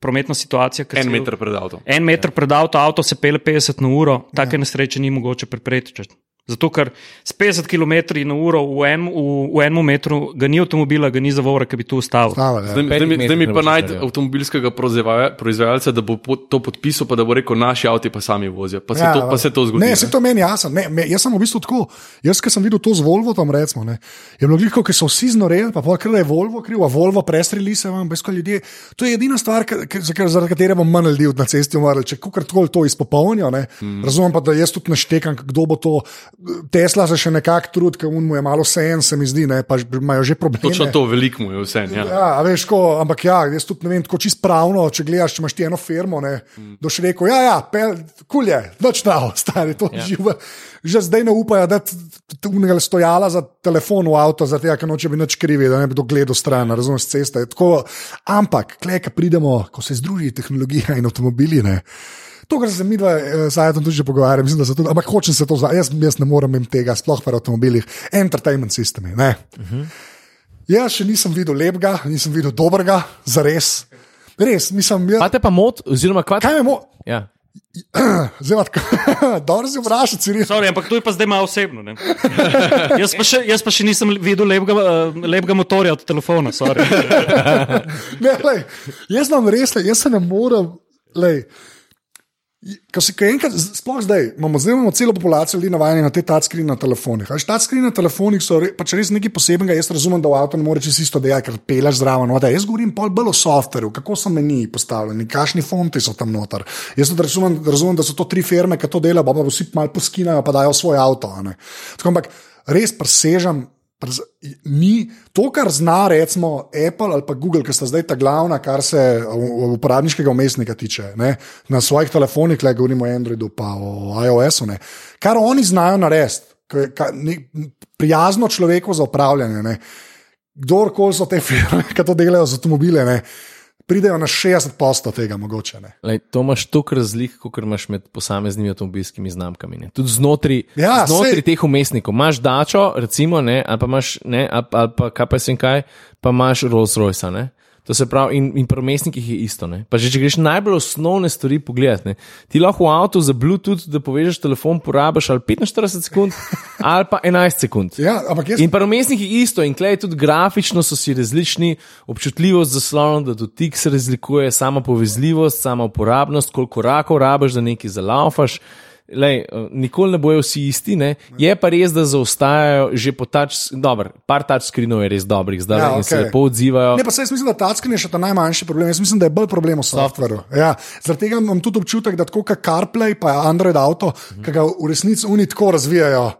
prometna situacija. en meter pred avtom. En meter pred avto, avto se pele 50 na uro, take ja. nesreče ni mogoče preprečiti. Zato, ker s 50 km na uro v, en, v, v enem metru ga ni avtomobila, ga ni zavora, ki bi tu ustavil. Stava, ja. Zdaj, zdaj, mi- zdaj mi pa ne naredil. avtomobilskega proizvaja- proizvajalca, da bo to podpisal, pa da bo rekel, naši avti pa sami vozijo. Pa se, Ja, to, pa se to zgodi. Ne, se to meni jasno. Ne, me, jaz sem v bistvu tako. Jaz, ki sem videl to z Volvo, tam recimo, ne, je bilo gliko, ki so vsi znoreli, pa ker je Volvo kriv, a Volvo prestreli se vam, brez ljudje. To je edina stvar, zaradi katere bom manj ljudi na cesti umrl. Če kar to izpopolnijo, ne. Mm. razumem pa, da jaz tudi naštekam, kdo bo to. Tesla se še nekako trudi, ker mu je malo vse en, se mi zdi, ne, pa imajo že probleme. Točno to, veliko mu je vse. Ja. Ja, a veš, ko, ampak ja, jaz tudi ne vem, tako čist pravno, če gledaš, če imaš ti eno firmo, ne, mm. doš rekel, ja, ja, pel, kul je, noč nav, stari to ja. živo. Že zdaj ne upajo, da unega stojala za telefon v avto, zato ker noče bi nič krivi, da ne bi kdo gledal stran, razumeš, s ceste. Tako, ampak, klej, ko pridemo, ko se združi tehnologija in avtomobili, ne. To, kar se mi dva, zdaj tudi že pogovarjam, mislim, da se to, ampak hočem se to zdaj, jaz, jaz ne morem jim tega, sploh pri avtomobilih, entertainment sistemi. Ne. Uh -huh. Jaz še nisem videl lepega, nisem videl dobrega, za res. Res, Pa jaz, te pa mot, oziroma kva kaj me mo, Ja. zelo dobro si vprašati, si. Sorry, ampak to je pa zdaj malo osebno. ne. jaz, pa še, jaz pa še nisem videl lepega, uh, lepega motorja od telefona. sorry. Ne, lej, jaz res, lej, jaz se ne morem. Lej, Ko si, ko enkrat, sploh zdaj, imamo, zdaj imamo celo populacijo ljudi navajeni na te touchscreen na telefonih. Touchscreen na telefonih so re, pač res nekaj posebnega. Jaz razumem, da v avtu ne moreš čisto isto delati, ker peleš zraven. No, da, jaz govorim pol bolj o softveru, kako so meni postavljeni, kakšni fonti so tam noter. Jaz razumem, razumem, da so to tri firme, ki to delajo, pa, vsi malo poskinajo, pa dajo svoj avto. Tako, ampak res presežem. Ni to, kar zna, recimo Apple ali pa Google, ki sta zdaj ta glavna, kar se uporabniškega umestnika tiče, ne? na svojih telefonih, le govorimo o Androidu, pa o iOS-u. ne. Kar oni znajo narediti, prijazno človeku za upravljanje. Ne? Kdorkoli so te firme, ki to delajo z avtomobile, ne? Pridejo na 60% tega mogoče. Lej, to imaš toliko razlik, kot imaš med posameznimi avtomobilskimi znamkami. Ne. Tudi znotraj, Ja, znotraj sej- teh umestnikov. Imaš dačo, recimo, ne, ali pa imaš, ne, ali, ali pa kaj pa sem kaj, pa imaš Rolls Royce. Ne. To se pravi, in, in pri umestnikih je isto. Ne. Pa že če greš najbolj osnovne stvari pogledati, ne. ti lahko v avtu za Bluetooth, da povežeš telefon, porabiš ali 45 sekund, ali pa 11 sekund. Ja, ampak jaz In pa umestniki isto, in klej tudi grafično so si različni, občutljivost zaslona, da dotik se razlikuje, sama povezljivost, sama uporabnost, koliko rakov rabiš, da nekaj zalaufaš. Lej, eh, nikoli ne bojo vsi isti, ne? je pa res, da zaostajajo že po tač, dobro, par touchscreenov je res dobrih, zdaj Ja, in se lepo odzivajo. Ne, pa saj jaz mislim, da touchscreen je še ta najmanjši problem. Jaz mislim, da je bolj problem v softveru. Ja, zaradi tega imam tudi občutek, da tako kot CarPlay, pa Android Auto, Mhm. ki ga v resnici oni tako razvijajo.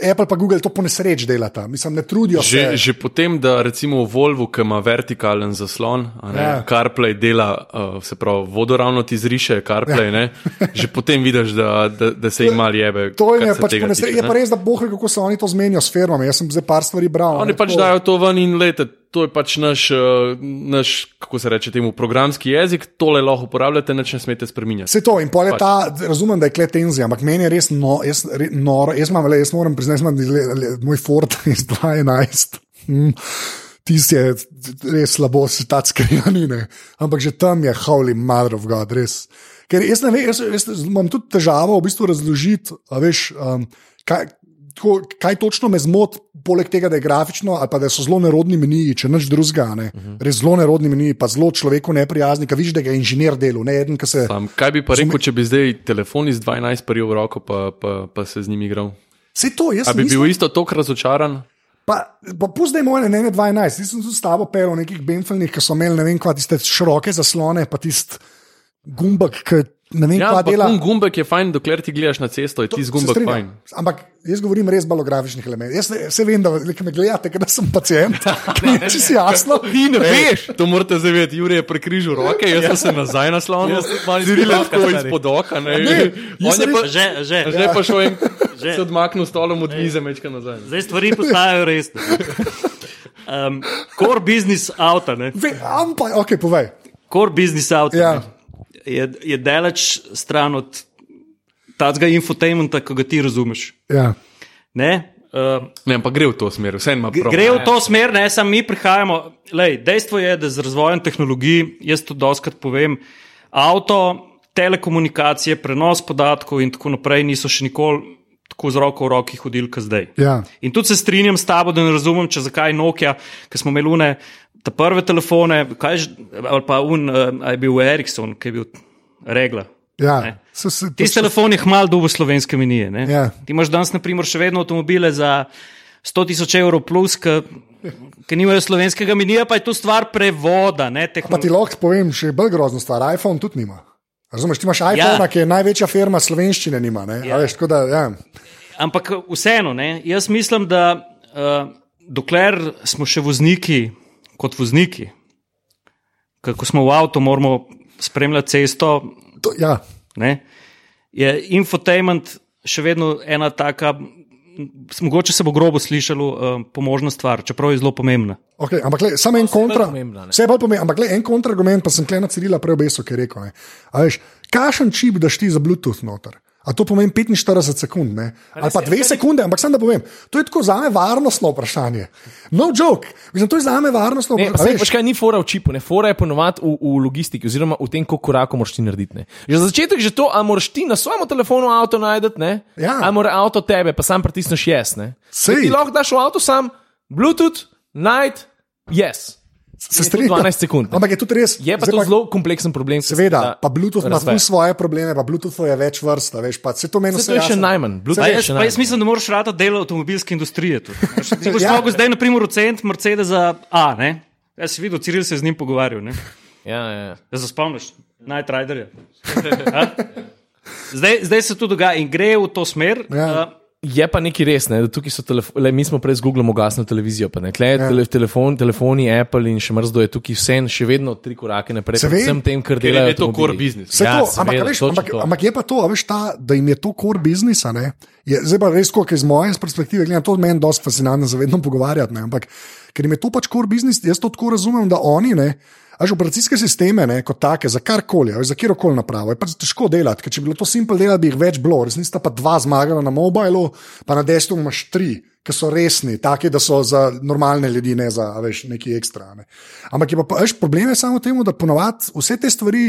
Apple pa Google to po nesreč delata, mislim, ne trudijo Že, se. že potem, da recimo v Volvu, ki ima vertikalen zaslon, a ne, Ja. CarPlay dela, uh, se pravi, vodoravno ti zriše, CarPlay, ja. že potem vidiš, da, da, da se jim mal jebe. To je, pač nesreči. tiče, Je pa res, da boh ve, kako se oni to zmenijo s firmami. Jaz sem zdaj par stvari bral. Oni ne, pač tako- dajo to ven in lete, to je pač naš, uh, naš, kako se reče temu, programski jezik, tole lahko uporabljate, nič ne smete spremenjati. Vse to in pol je ta, razumem, da je kle tenzija, ampak meni je res no, jaz, re, noro. Jaz, imam, le, jaz moram priznati, da je moj Ford iz 2011. Mm. Tisti je res slabo, se ta skrinjani, ampak že tam je holy mother of God, res. Ker jaz ne vem, jaz, jaz imam tudi težavo v bistvu razložiti, veš, um, kaj, tako, kaj točno me zmoti, poleg tega, da je grafično, ali pa da so zelo nerodni meniji, če nič drugega, ne. Uh -huh. res zelo nerodni meniji, pa zelo človeku neprijazni, ki vidiš, da je inženir delal, ne eden, se. Sam, kaj bi pa rekel, če bi zdaj telefon iz 12 prijel v roko, pa, pa, pa se z njim igral? Vse to, jaz A bi nisem- bil isto tako razočaran? Pa, pa pusti moje ne, ne 12, nisem tu s tabo pel v nekih benfelnih, ki so imeli ne vem, kva tiste široke zaslone, pa tisti gumbek, ki vem, Ja, ampak dela. un gumbek je fajn, dokler ti gledaš na cesto, je ti z Se gumbek strinjam. fajn. Ampak jaz govorim res balografičnih elementov. Jaz ne- saj vem, da me gledate, ker sem pacijent. Če si jasno. Ti ne veš, to morate zavedati. Jure je prekrižil roke, jaz sem se nazaj naslonil, Jaz sem izpod oka, tako izpod oka. Ne, Ne, On jaz je sem pa, res- Že, že. že pa šel in Že. se odmaknil stolom od mize, mečka nazaj. Zdaj stvari postajajo resne. Um, core business avta, ne? Ampak, ok, povej. Core business avta Ja. ne, je, je daleč stran od tega infotainmenta, ki ga ti razumeš. Ja. Ne? Uh, Ne, ampak gre v to smer, vse ima prav. Gre v to smer, ne samo mi prihajamo. Lej, dejstvo je, da z razvojem tehnologij, jaz to doskrat povem, avto, telekomunikacije, prenos podatkov in tako naprej niso še nikoli tako z roko v roki hodili, kot zdaj. Ja. In tudi se strinjam s tabo, da ne razumem, če zakaj Nokia, ki smo imeli une, te prve telefone, kaj, ali pa un, uh, je bil Ericsson, ki je bil regla. Ja. Se, to Ti so- telefoni hmal dobo slovenske minije. ne. Ja. Ti imaš danes, na primer, še vedno avtomobile za 100 tisoč evrov plus, ki nimajo slovenskega minija, pa je to stvar prevoda. Ne, Pa ti lahko povem še bolj grozno stvar. iPhone tudi nima. Razumeš, ti imaš iPhone, Ja. ki je največja firma slovenščine, nima. ne. Ja. Veš, da, ja. Ampak vseeno, ne, jaz mislim, da uh, dokler smo še vozniki kot vozniki, kako smo v avtu, moramo spremljati cesto, To, ja. ne, je infotainment še vedno ena taka. Mogoče se bo grobo slišalo, uh, pomožna stvar, čeprav je zelo pomembna. Okay, ampak le, samo en kontra. pomembna. Vse je bolj pomembno, ampak le en kontrargument, pa sem klena Cirila prej obesil, ki je rekel. Veš, kakšen čip daš ti za Bluetooth noter? A to pomeni 45 sekund, ne? ali pa 2 sekunde, ampak sem da povem. To je tako za me varnostno vprašanje. No joke, Mislim, to je za me varnostno Ne, vprašanje. veš kaj, ni fora v čipu, ne fora je ponovadi v, v logistiki, oziroma v tem, koliko korakov moraš ti narediti. Ne. Že za začetek že to, a moraš ti na svojem telefonu avto najti, ne? Ja. a mora avto tebe, pa sam pritisneš yes. Ne? Sej. Ti lahko daš v avto sam, Bluetooth, night, yes. Se Je to strinjam. 12 sekund. Ampak je tudi res. Je pa to zelo kompleksen problem. se Seveda, da pa Bluetooth ima tudi svoje probleme, pa Bluetooth je več vrst, a veš, pa se to meni Saj to je še najmanj. Bluetooth Pa je jaz, še pa jaz najmanj. mislim, da moraš rata del avtomobilske industrije. Ti boš Ja. lahko zdaj, na primer, ocent Mercedesa A. Ne? Jaz si videl, Ciril se je z njim pogovarjal. Ne? Ja, ja, ja. Da se spomniš, Night Riderja. A? Zdaj, zdaj se to dogaja in gre v to smer. Ja. Uh, Je pa nekaj res, ne, da tukaj so telefoni, mi smo prej z Googlom ugasnili televizijo, pa ne, tle, ja. tele, telefon, telefoni, Apple in še mrzdo je tukaj vse, še vedno tri korake naprej, Se vsem tem, kar Ker je delajo. to core business. Vse Ja, to, ampak, a veš, ampak, to. ampak je pa to, veš, ta, da jim je to core business. a ne, Je, zdaj pa res, kot iz moje perspektive, gledam, to meni dosti fascinantno, za vedno pogovarjati. Ne, ampak ker jim je to pač core business, jaz to tako razumem, da oni ne. Až operacijske sisteme, ne, kot take, za karkoli, za kjerkoli napravo, je pač težko delati. Ker če bi bilo to simpel delati, bi jih več bilo. Resnici sta pa dva zmagala na mobilu, pa na desktopu imaš tri, ki so resni, taki, da so za normalne ljudi, ne za veš, neki ekstra. Ne. Ampak je pa, pa veš, problem je samo v tem, da ponovadi vse te stvari,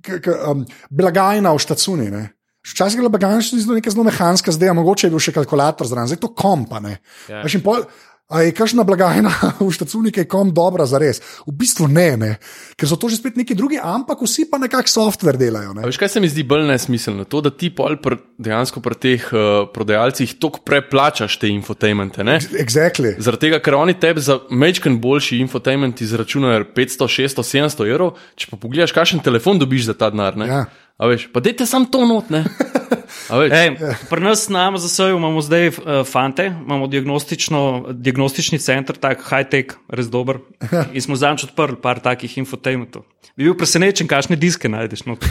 k, k, um, blagajna v štacuni. Ne. Včasih je bila blagajna še zelo neka zelo mehanska, zdaj a mogoče je bil še kalkulator zraven, zdaj je to kompa. Ne. Ja. Pol, A je kakšna blagajna v štacuni, ki je kom dobra za res? V bistvu ne, ne, ker so to že spet neki drugi, ampak vsi pa nekako software delajo. Ne? A veš, kaj se mi zdi bolj nesmiselno? To, da ti pol pr, dejansko pri teh uh, prodajalcih toliko preplačaš te infotainmente. Ne? Exactly. Zaradi tega, ker oni tebi za mečken boljši infotainment izračunajo 500, 600, 700 evrov, če pa pogledaš, kakšen telefon dobiš za ta denar. Ja. A veš, pa dajte sam to not, ne. A veš, Ej, pri nas na MZS-ju imamo zdaj uh, fante, imamo diagnostični center, tako high-tech, res dober. In smo zadnjič odprli par takih infotainmentov. Bi bil presenečen, kakšne diske najdeš. No.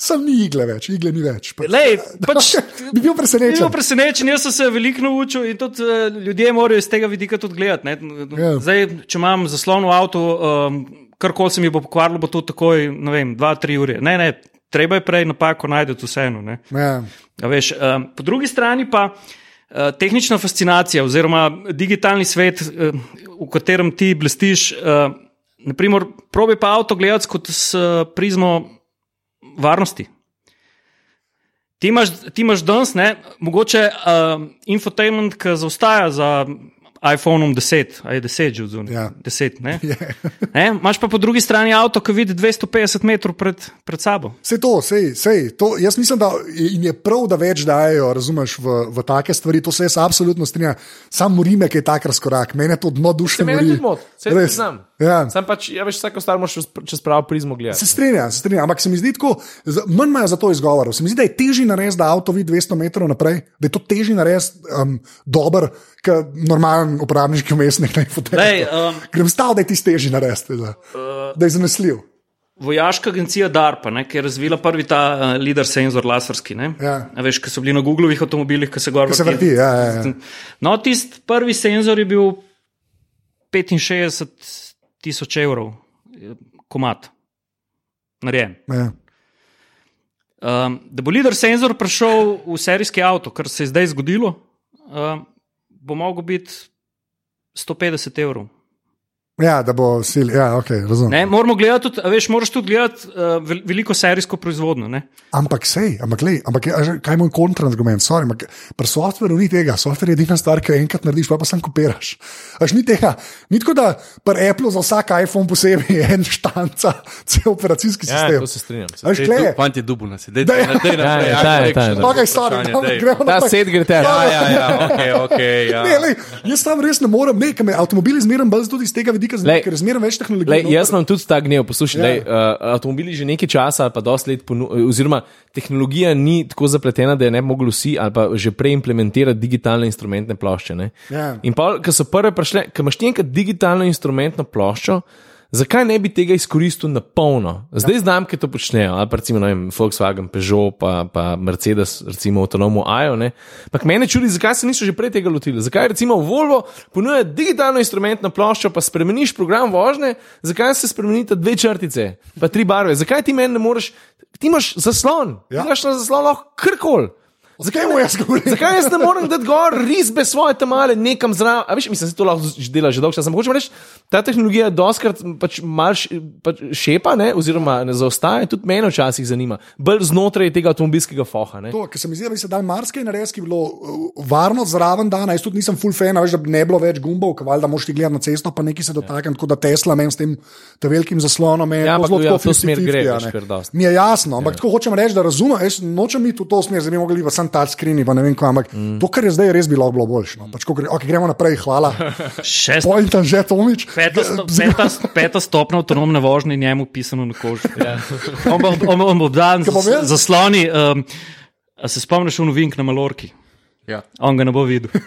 Sam ni igle več, igle ni več. Pa, Lej, pač, bi bil Bil presenečen. presenečen, jaz sem se veliko naučil in tudi uh, ljudje morajo iz tega vidika tudi gledati. ne. Ja. Zdaj, če imam zaslon v avtu, um, karkoli se mi bo pokvarilo, bo to takoj, ne vem, dva, tri ure. Ne, ne, treba je prej napako najti vseeno. ne. Ja. A Veš, um, po drugi strani pa uh, tehnična fascinacija oziroma digitalni svet, uh, v katerem ti blestiš. Uh, naprimer, probi pa avto gledati kot s prizmo varnosti. Ti imaš, ti imaš danes, ne, mogoče uh, infotainment, ki zaostaja za iPhoneom 10, ali je 10 že odzunaj. Ja. 10, ne? ne? Imaš pa po drugi strani avto, ki vidi 250 metrov pred, pred sabo. Vse to, sej, sej, to, jaz mislim, da jim je prav, da več dajo, razumeš, v, v take stvari. To se jaz absolutno strinjam. Sam Murime, ki je tak razkorak, mene to dno duše Se meni mori. tudi moti, se Res. priznam. Ja. Sam pač, ja, veš, vsako stvar moraš čez- pravo prizmo Se gledati. strinjam, se strinjam, ampak se mi zdi tako, manj imajo za to izgovorov. Se mi zdi, da je težje narediti, da avto vidi 200 metrov naprej, da je to težje narediti um, dober, kot normalen uporabniški umestnik na infotehnologiji. um, Grem stav, da je ti težje narediti, da, da je zanesljiv. vojaška agencija DARPA, ne, ki je razvila prvi ta uh, lider senzor laserski. Ne, Ja. A veš, ki so bili na Googlovih avtomobilih, ki se gor se vrti, ja, ja, ja. No, tisti prvi senzor je bil 65 tisoč evrov, eh, komat, narejen. ja. Um, da bo lider senzor prišel v serijski avto, kar se je zdaj zgodilo, um, bo mogel biti 150 evrov. Ja, da bo sil, ja, ok, razumem. Ne, moramo gledati tudi, a veš, moraš tudi gledati uh, vel- veliko serijsko proizvodnjo. Ne? Ampak sej, ampak, lej, ampak že- kaj je moj kontraargument? Sorry, ampak Pri softveru ni tega, softver je edina stvar, ki jo enkrat narediš, pa pa sam kopiraš. Až ni tega, ni tako, da pri Apple za vsak iPhone posebej je en štanca, cel operacijski Ja, sistem. to se strinjam. se. Veš, kle je. Fantje, dubu nas je. Dej, Da, ja. dej, dej naprej, Ja, ajde, ta je, reči, ta je. no, Ok, sorry, vprašanje, damo- dej. gremo Ta naprej. set gre ter. Ja, ja, ja, ok, ok. Ja. Ne, lej, jaz tam res ne morem, ne, ker me avtomobili zmeraj bolj tudi iz tega vidika, zanima, Lej. ker je zmeraj več tehnologije. Lej, jaz imam tudi ta gnev, poslušaj, Ja. lej, uh, avtomobili že nekaj časa ali pa dosti let, ponu, oziroma tehnologija ni tako zapletena, da je ne bi mogli vsi ali pa že prej implementirati digitalne instrumentne plošče. ne. Ja. In pa, ko so prve prišle, ko imaš ti enkrat digitalno instrumentno ploščo. Zakaj ne bi tega izkoristil na polno? Zdaj ja. znamke to počnejo, ali pa recimo vem, Volkswagen, Peugeot, pa, pa Mercedes, recimo avtonomo ne. Ampak mene čudi, zakaj se niso že prej tega lotili. Zakaj recimo Volvo ponuja digitalno instrumentno ploščo, pa spremeniš program vožnje, zakaj se spremenita dve črtice, pa tri barve. Zakaj ti meni ne moreš, ti imaš zaslon, Ja. ja. ti imaš na zaslon lahko karkoli. Zakaj mu jaz govorim? Zakaj jaz ne morem dati gor risbe svoje tamale nekam zraven? A Veš, mislim, da se to lahko že dela že dolgo časa. Hočem reči, ta tehnologija doskrat pač mal pač šepa, ne, oziroma ne zaostaja, tudi mene včasih zanima. Bolj znotraj tega avtomobilskega foha. Ne. To, ker se mi zdi, da bi se dal marsikaj narediti, ki bi bilo uh, varno zraven dana. Jaz tudi nisem full fan, a veš, da bi ne bilo več gumbov, ker valjda moš ti gledati na cesto, pa neki se dotaknem, tako da Tesla meni s tem te velikim zaslonom. je Ja, ampak zelo ja, v to smer 50-50, gre, veš, kar dosti. Mi je jasno, ampak tako hočem reči, da razumem, jaz nočem iti v to smer, zdaj bi mogli pa sem touchscreen, pa ne vem kaj, ampak mm. to, kar je zdaj, je res bilo, bilo boljše. No. Pač, ko gre, okay, gremo naprej, hvala. Šest, Pointam že, Tomič. peta, sto, peta, peta stopna avtonomne vožnje njemu pisano na kožu. Ja. On bo- on bo- bo dan zasloni. Um, a se spomniš v novink na Malorki? Ja. On ga ne bo videl.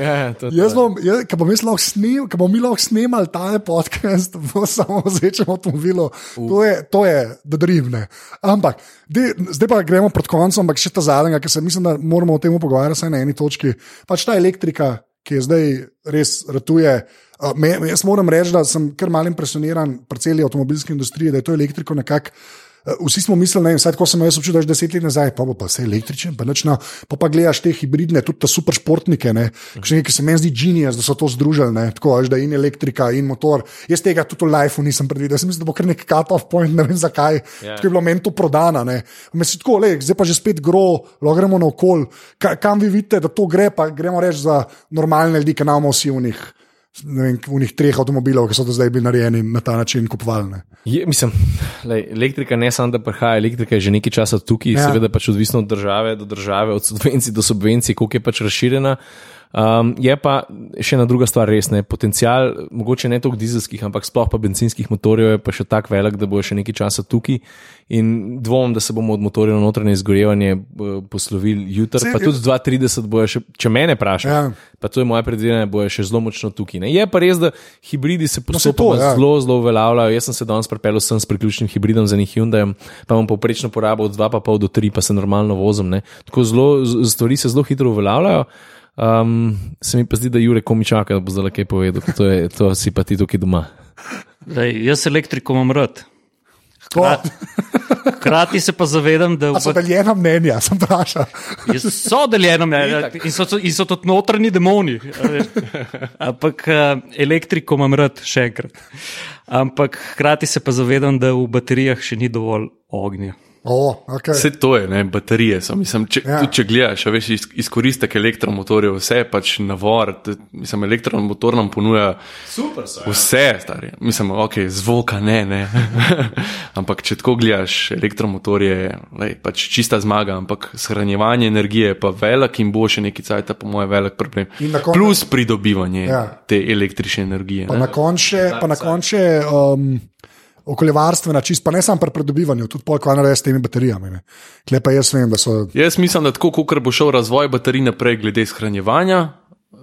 Ja, to, Jaz bom, jaz, ko bom jaz lahko snemal, ko bomo mi lahko snemali ta podcast v samo vozečem avtomobilu, to je, to je drivne. Ampak, de, zdaj pa gremo proti koncu, ampak še ta zadnja, ker se mislim, da moramo o tem pogovarjati na eni točki. Pač ta elektrika, ki je zdaj res ratuje. Uh, me, jaz moram reči, da sem kar mal impresioniran pri celi avtomobilski industriji, da je to elektriko nekako. Uh, Vsi smo mislili, ne vem, vsaj tako sem jaz občutil, da je deset let nazaj, pa bo pa vse električen, pa nič no, pa, pa gledaš te hibridne, tudi te super športnike, ne, še nekaj se meni zdi genijus, da so to združili, ne, tako veš, da in elektrika in motor. Jaz tega tudi v lifeu nisem predvidel, jaz mislim, da bo kar nek cut-off point, ne vem zakaj, yeah. tako je bilo meni to prodano. Mislim, tako, le, zdaj pa že spet gro, lo gremo naokol, Ka, kam vi vidite, da to gre, pa gremo reči za normalne ljudi, ki imamo vsi v njih. Vem, v njih treh avtomobilov, ki so do zdaj bili narejeni na ta način kupovalne. Je, mislim, lej, elektrika ne samo, da prihaja, elektrika je že nekaj časa tukaj, Ja. seveda pač odvisno od države do države, od subvencij do subvencij, koliko je pač razširjena. Um, je pa še ena druga stvar, res ne. Potencial, mogoče ne toliko dizelskih, ampak sploh pa benzinskih motorjev je pa še tako velik, da bo še nekaj časa tukaj. In dvomim, da se bomo od motorjev na notranje izgorevanje eh, poslovili jutri, pa tudi 230 bojo še, če mene vprašaš, Ja. pa to je moje predvidevanje, bojo še zelo močno tukaj. Ne. Je pa res, da hibridi se to, postopoma ja. zelo, zelo uveljavljajo. Jaz sem se danes pripeljal sem s priključnim hibridom za njih Hyundai, pa imam povprečno porabo od 2,5 do 3, pa se normalno vozim. Ne. Tako zelo, stvari se zelo hitro uveljavljajo. Um, se mi pa zdi, da Jure komi čaka, da bo zdaj kaj povedal, to, je, to si pa ti tukaj doma. Daj, jaz elektriko imam rad. Ko, Hkrati se pa zavedam, da a so deljena mnenja, sem vprašal. So deljeno mnenje in so, in so tudi notranji demoni. Ampak eh, elektriko imam rad, še enkrat. Ampak hkrati se pa zavedam, da v baterijah še ni dovolj ognja. O, okay. Vse to je, ne, baterije so. Mislim, če, Ja. ja. tudi, če gledaš, a veš, iz, izkoristek elektromotorjev, vse je pač navor. Mislim, elektromotor nam ponuja Super so. vse, stari. Mislim, ok, zvoka ne, ne. ampak če tako gledaš, elektromotor je lej, pač čista zmaga, ampak shranjevanje energije je pa velik in bo še neki cajt, po mojem, velik problem. Koncu- Plus pridobivanje Ja. ja. te električne energije. Pa ne. na koncu še- pa na koncu še um, okoljevarstvena, čist, pa ne samo pri pridobivanju, tudi pol, kaj naredi s temi baterijami. ne. Tule pa jaz vem, da so. Jaz mislim, da tako, kot bo šel razvoj baterij naprej, glede shranjevanja,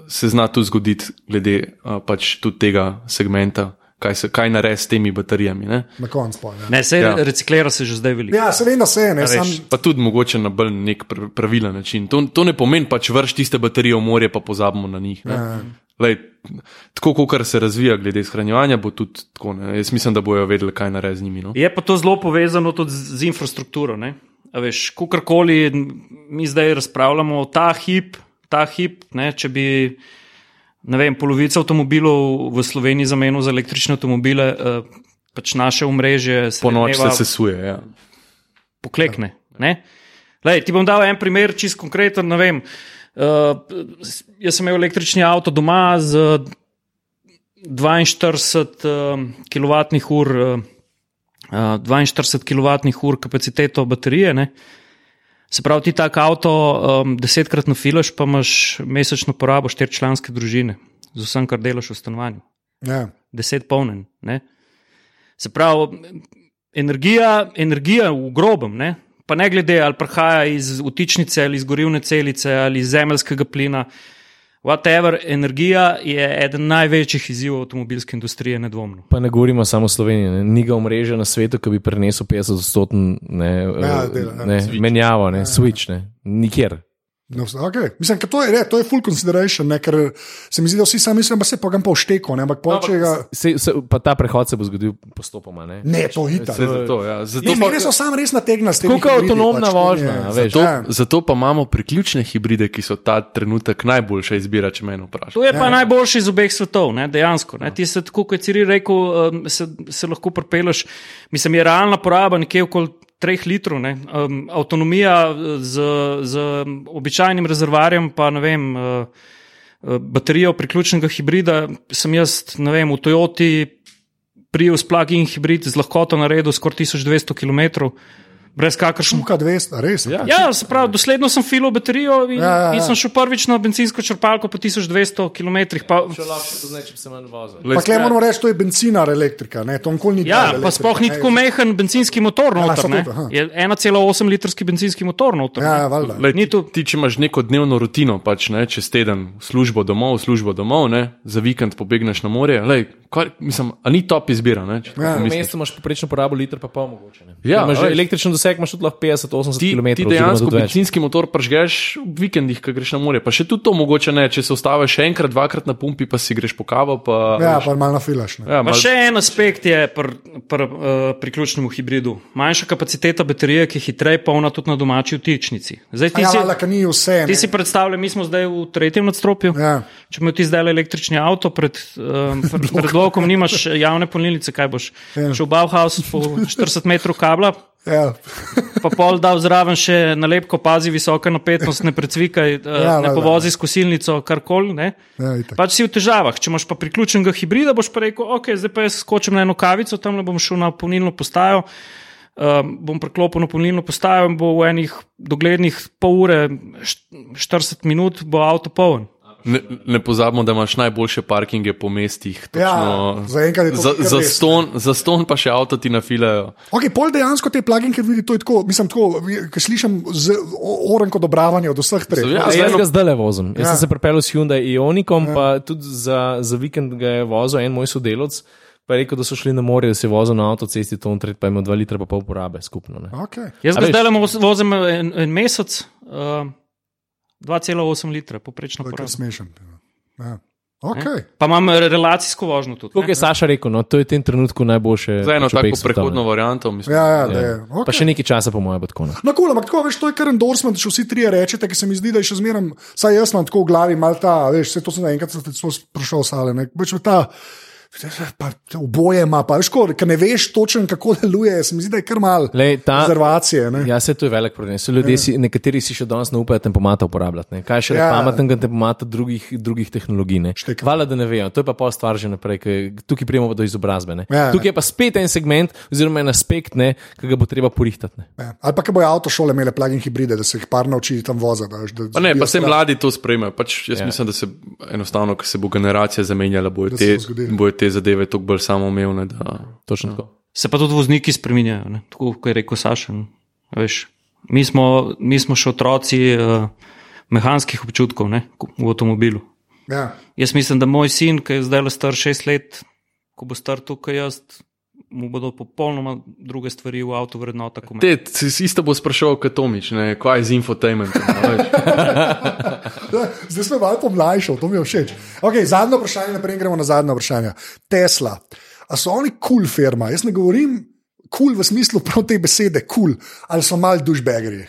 se zna tu zgoditi, glede uh, pač tudi tega segmenta, kaj, se, kaj naredi s temi baterijami. Ne? Na koncu pa. Ja. Ne, se Ja. reciklira se že zdaj veliko. ja, se vem, da se ne. Sam, Pa tudi mogoče na bolj nek pr pravilen način. To, to ne pomeni pač vrš tiste baterije v morje, pa pozabimo na njih. Ja. Lej, tako, kot se razvija glede shranjevanja, bo tudi tako. Ne? Jaz mislim, da bojo vedeli, kaj naredi z njimi. No? Je pa to zelo povezano tudi z, infrastrukturo. Veš, kakorkoli mi zdaj razpravljamo, ta hip, ta hip ne, če bi vem, polovica avtomobilov v Sloveniji zamenil za električne avtomobile, eh, pač naše omrežje se Po noč se sesuje. Ja. poklekne. Ne? Lej, ti bom dal en primer, čist konkreten. ne vem, Uh, jaz sem imel električni avto doma z 42 kWh, uh, 42 kWh kapaciteto baterije. Ne? Se pravi, ti tak avto um, desetkrat nafilaš, pa imaš mesečno porabo štirčlanske družine, z vsem, kar delaš v stanovanju ja. deset polnen. Ne? Se pravi, energija, energija v grobem, ne? Pa ne glede ali prihaja iz utičnice ali iz gorivne celice ali iz zemeljskega plina. Whatever, energija je eden največjih izzivov avtomobilske industrije, nedvomno. Pa ne govorimo samo o Sloveniji, ne. ni ga omrežja na svetu, ki bi prenesel 50-odstotno Ja, dela, ja. ne, menjavo, ne, switch, ne. nikjer. No, okay. Mislim, da to je, ne, to je full consideration, ne, ker se mi zdi, da vsi sami mislijo, da se pa ga pa všteko, ne, ampak No, ga. Se, se, pa ta prehod se bo zgodil postopoma. Ne. Ne, to hita. Vse zato, ja. zato, Ne, mene so sam res nategnili s tem. Kot avtonomna vožnja, a veš. zato, Ja. zato pa imamo priključne hibride, ki so ta trenutek najboljša izbira, če me vprašaš. To je pa najboljši iz obeh svetov, ne, dejansko. Ne. Ti se, tako kot je Ciri rekel, um, se, se lahko prepeleš. Mislim, je realna poraba nekje okoli 3 litrov. ne. Um, avtonomija z, z običajnim rezervarjem, pa ne vem. Uh, Baterijo priključnega hibrida sem jaz, ne vem, v Toyoti Prius plug-in hibrid z lahkoto naredil skoraj 1200 km, brez kakršnih Šuka 200, res. Ja. Ja, se pravi, dosledno sem filil baterijo in, Ja, ja, ja. in sem šel prvič na benzinsko črpalko po 1200 km. Pa, Če lahko to znači, če se manj vozil. Pa klej moramo reči, to je benzinar elektrika, ne, to nikoli ni ja, dizel pa sploh ni tako mehen benzinski motor Ja, noter. ne. tudi, aha. Je 1,8 litrski benzinski motor noter. Ja, ne. ja. Lej, Ni ti, to- ti, če imaš neko dnevno rutino, pač ne, čez teden, v službo domov, službo domov, ne, za vikend pobegneš na morje, lej, kar, mislim, a ni top izbira. Ne, Ja. V mestu imaš poprečno porabo liter, pa pol mogoče. Ne. Ja, imaš že veš. Doseg, imaš tudi lahko 50-80 Ti, km. ti dejansko benzinski motor pržgeš v vikendih, ko greš na morje. Pa še tudi to mogoče ne, če se ustaviš še enkrat, dvakrat na pumpi, pa si greš po kavo. Pa, Ja, veš, pa malo nafilaš. ne. ja, Pa mal, še en aspekt je pri pr, uh, priključnem hibridu. Manjša kapaciteta baterije, ki je hitreje polna tudi na domači vtičnici. Zdaj, ti, Ja, si, ker ni vse. ti ne. si predstavljaj, mi smo zdaj v tretjem nadstropju. Ja. Če imaš ti zdaj električni avto, pred, um, pred, pred blokom nimaš javne polnilnice, kaj boš? Ja. Šel v Bauhaus po 40 metrov kabla, Ja. pa pol dal zraven še nalepko, pazi visoka napetnost, ne precvikaj, uh, Ja, ne povozi s kosilnico, karkoli. Ja, itak. Pač si v težavah. Če imaš pa priključenega hibrida, boš pa rekel, ok, zdaj pa jaz skočim na eno kavico, tam ne bom šel na polnilno postajo. Um, bom preklopil na polnilno postajo in bo v enih doglednih pol ure, št- 40 minut, bo avto poln. Ne, ne pozabimo, da imaš najboljše parkinge po mestih. Ja, točno- zaenkrat je to za, za, ston, za ston pa še avto ti nafilajo. Ok, pol dejansko te plugin, ker vidi, to je tako, mislim, tako, ki slišim z orenko odobravanja od vseh treh. Ja, Ja, jaz ga zdaj le vozim. Jaz Ja. ja. sem se pripeljal s Hyundai Ionikom, ja. pa tudi za, za vikend ga je vozil en moj sodelovec. Pa je rekel, da so šli na morje, da se vozil na avtocesti, to on tret pa ima 2 litra pa pol porabe skupno. Ne. Okay. Jaz zdaj le voz- vozim en, en mesec, uh, 2,8 litra, poprečno To je smešen. Ja. Okay. Pa imam re- relacijsko vožnjo tudi. Kot je Saša rekel, no, to je v tem trenutku najboljše. Za eno tako prehodno varianto. Mislim, Ja, ja, da Ja. je. Pa Okay. še nekaj časa, po mojem, bo tako. no. Cool, ampak tako, veš, to je kar endorsement, če vsi trije rečete, ker se mi zdi, da je še zmeraj, saj jaz imam tako v glavi, mal ta, veš, vse to sem enkrat sprašal, sale, ne, več ta, Pa, oboje ima, pa veš, ko ne veš točno, kako deluje, se mi zdi, da je kar malo rezervacije. ne. Ja, se to je velik problem. So ljudje, si, nekateri si še danes ne upajo tempomata uporabljati. Ne? Kaj še Ja. ja. pametnega tempomata drugih, drugih tehnologij. Ne? Štekam. Hvala, da ne vejo. To je pa pol stvar že naprej, ker tukaj prijemo do izobrazbe. Ne? Ja. Tukaj je pa spet en segment, oziroma en aspekt, ne, ki ga bo treba porihtati. Ne? Ja. Ali pa, ki bojo avtošole imele plug-in hibride, da se jih par nauči tam voziti. da veš, da Pa ne, pa se strah. mladi to sprejmejo. Pač jaz Ja. ja. mislim, da se enostavno, ko se bo generacija zamenjala, bojo te, bojo te zadeve toliko bolj samoumevne. Da... Točno tako. Se pa tudi vozniki spremenjajo, ne? tako kot je rekel. A Veš, mi, smo, mi smo še otroci uh, mehanskih občutkov ne? v avtomobilu. Ja. Jaz mislim, da moj sin, ki je zdaj star šest let, ko bo star tukaj jaz, mu bodo popolnoma druge stvari v avtu vrednota. Te, isto bo spraševal, kot Tomič, ne, kaj je z infotainmentom. Zdaj smo malo pomlajši, to mi je všeč. Okay, zadnje vprašanje, naprej gremo na zadnje vprašanje. Tesla. A so oni kul cool firma? Jaz ne govorim kul cool v smislu prav te besede kul, cool, ali so mal dušbegri.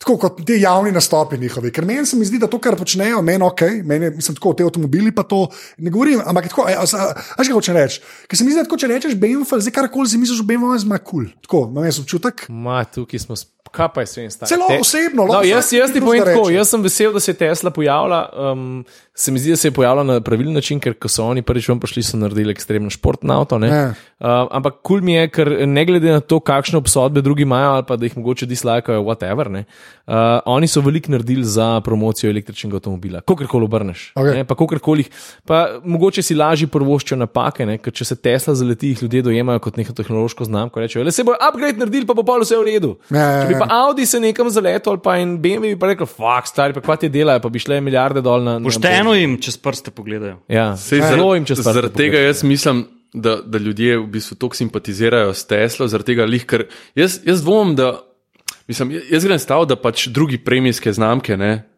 Tako kot ti javni nastopi njihovi. Ker meni se mi zdi, da to, kar počnejo, meni ok, meni mislim, tako te avtomobili pa to ne govorim, ampak tako, a, a, a, kaj hoče reči? Ker se mi zdi, da tako, če rečeš BMW, zdaj karkoli si misliš, BMW je zma kul. Cool. Tako, imam jaz občutek. Ma, tukaj smo, kaj pa je svem stari. Celo osebno, No, lahko jaz, vsak jaz ti povem tako, jaz sem vesel, da se je Tesla pojavila. Um, se mi zdi, da se je pojavila na pravilen način, ker ko so oni prvič ven prišli, so naredili ekstremno športno avto. ne. Ja. Uh, ampak kul cool mi je, ker ne glede na to, kakšne obsodbe drugi imajo, ali pa da jih mogoče dislikajo, whatever. Ne, uh, oni so veliko naredili za promocijo električnega avtomobila, kakorkoli obrneš. Ok. Ne, pa kakorkoli pa mogoče si lažje prvoščijo napake, ne, ker če se Tesla zaleti, jih ljudje dojemajo kot neko tehnološko znamko. Rečejo, le se bojo upgrade naredili, pa bo pa vse v redu. Ja, ja, Če bi ja. pa Audi se nekam zaletel, pa en BMW, bi pa rekel, fuck, stari, pa kva ti delajo, pa bi šle milijarde dol na. na- Pošteno jim čez prste pogledajo. Ja, Sej zelo jim čez prste Zaradi tega jaz mislim, da, da ljudje v bistvu tako simpatizirajo s Teslo, zaradi tega lih, ker jaz, jaz dvomim, da. Mislim, jaz- grem stav, da pač drugi premijske znamke ne,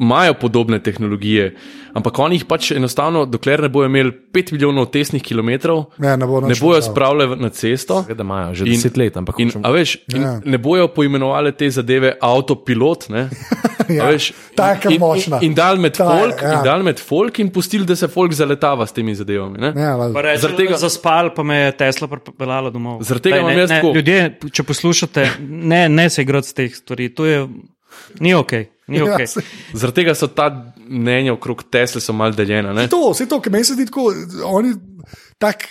imajo podobne tehnologije, ampak oni jih pač enostavno, dokler ne bojo imeli 5 milijonov tesnih kilometrov, Ja, ne bo ne bojo spravljali na cesto. Seveda imajo že deset let, ampak in, hočem- a veš, in Ja. ne bojo poimenovali te zadeve avtopilot. Ne, Ja, a veš, ta je kar in- močna. In, in dal med Ta folk, ja. in dal med folk in pustili, da se folk zaletava s temi zadevami. Ne. Ja, Zaradi tega... Zaspal, pa me je Tesla pripeljala domov. Zaradi tega imam jaz ne, tako- Ljudje, če poslušate, ne, ne se igrati z teh stvari. To je, ni ok. Ni Ja, okay. saj- Zaradi tega so ta mnenja okrog Tesla so mal deljena. Ne? To, vse to, ki meni se zdi tako, oni. Tak,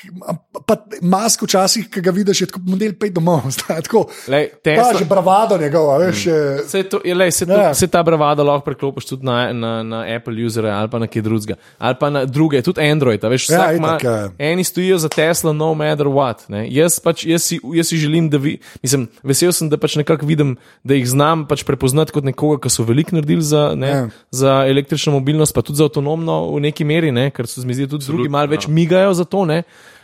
pa mask včasih, ki ga vidiš, je tako model 5 domov. zdaj, Tako, Lej, Tesla- že bravado njegov, a veš. je- Se, to, je, lej, se, to, Ja. ja. se ta bravada lahko preklopiš tudi na, na, na Apple usere ali pa na kaj drugega. Ali pa na druge, tudi Android. Veš, Ja, itak, ima, ja. eni stojijo za Tesla, no matter what. Ne. Jaz, pač, jaz, si, jaz si želim, da vi, mislim, vesel sem, da pač nekako vidim, da jih znam pač prepoznati kot nekoga, ki so veliko naredili za, ne, Ja. ja. za električno mobilnost, pa tudi za avtonomno v neki meri, ne, ker so se mi zdi tudi drugi malo več migajo za to. Ne.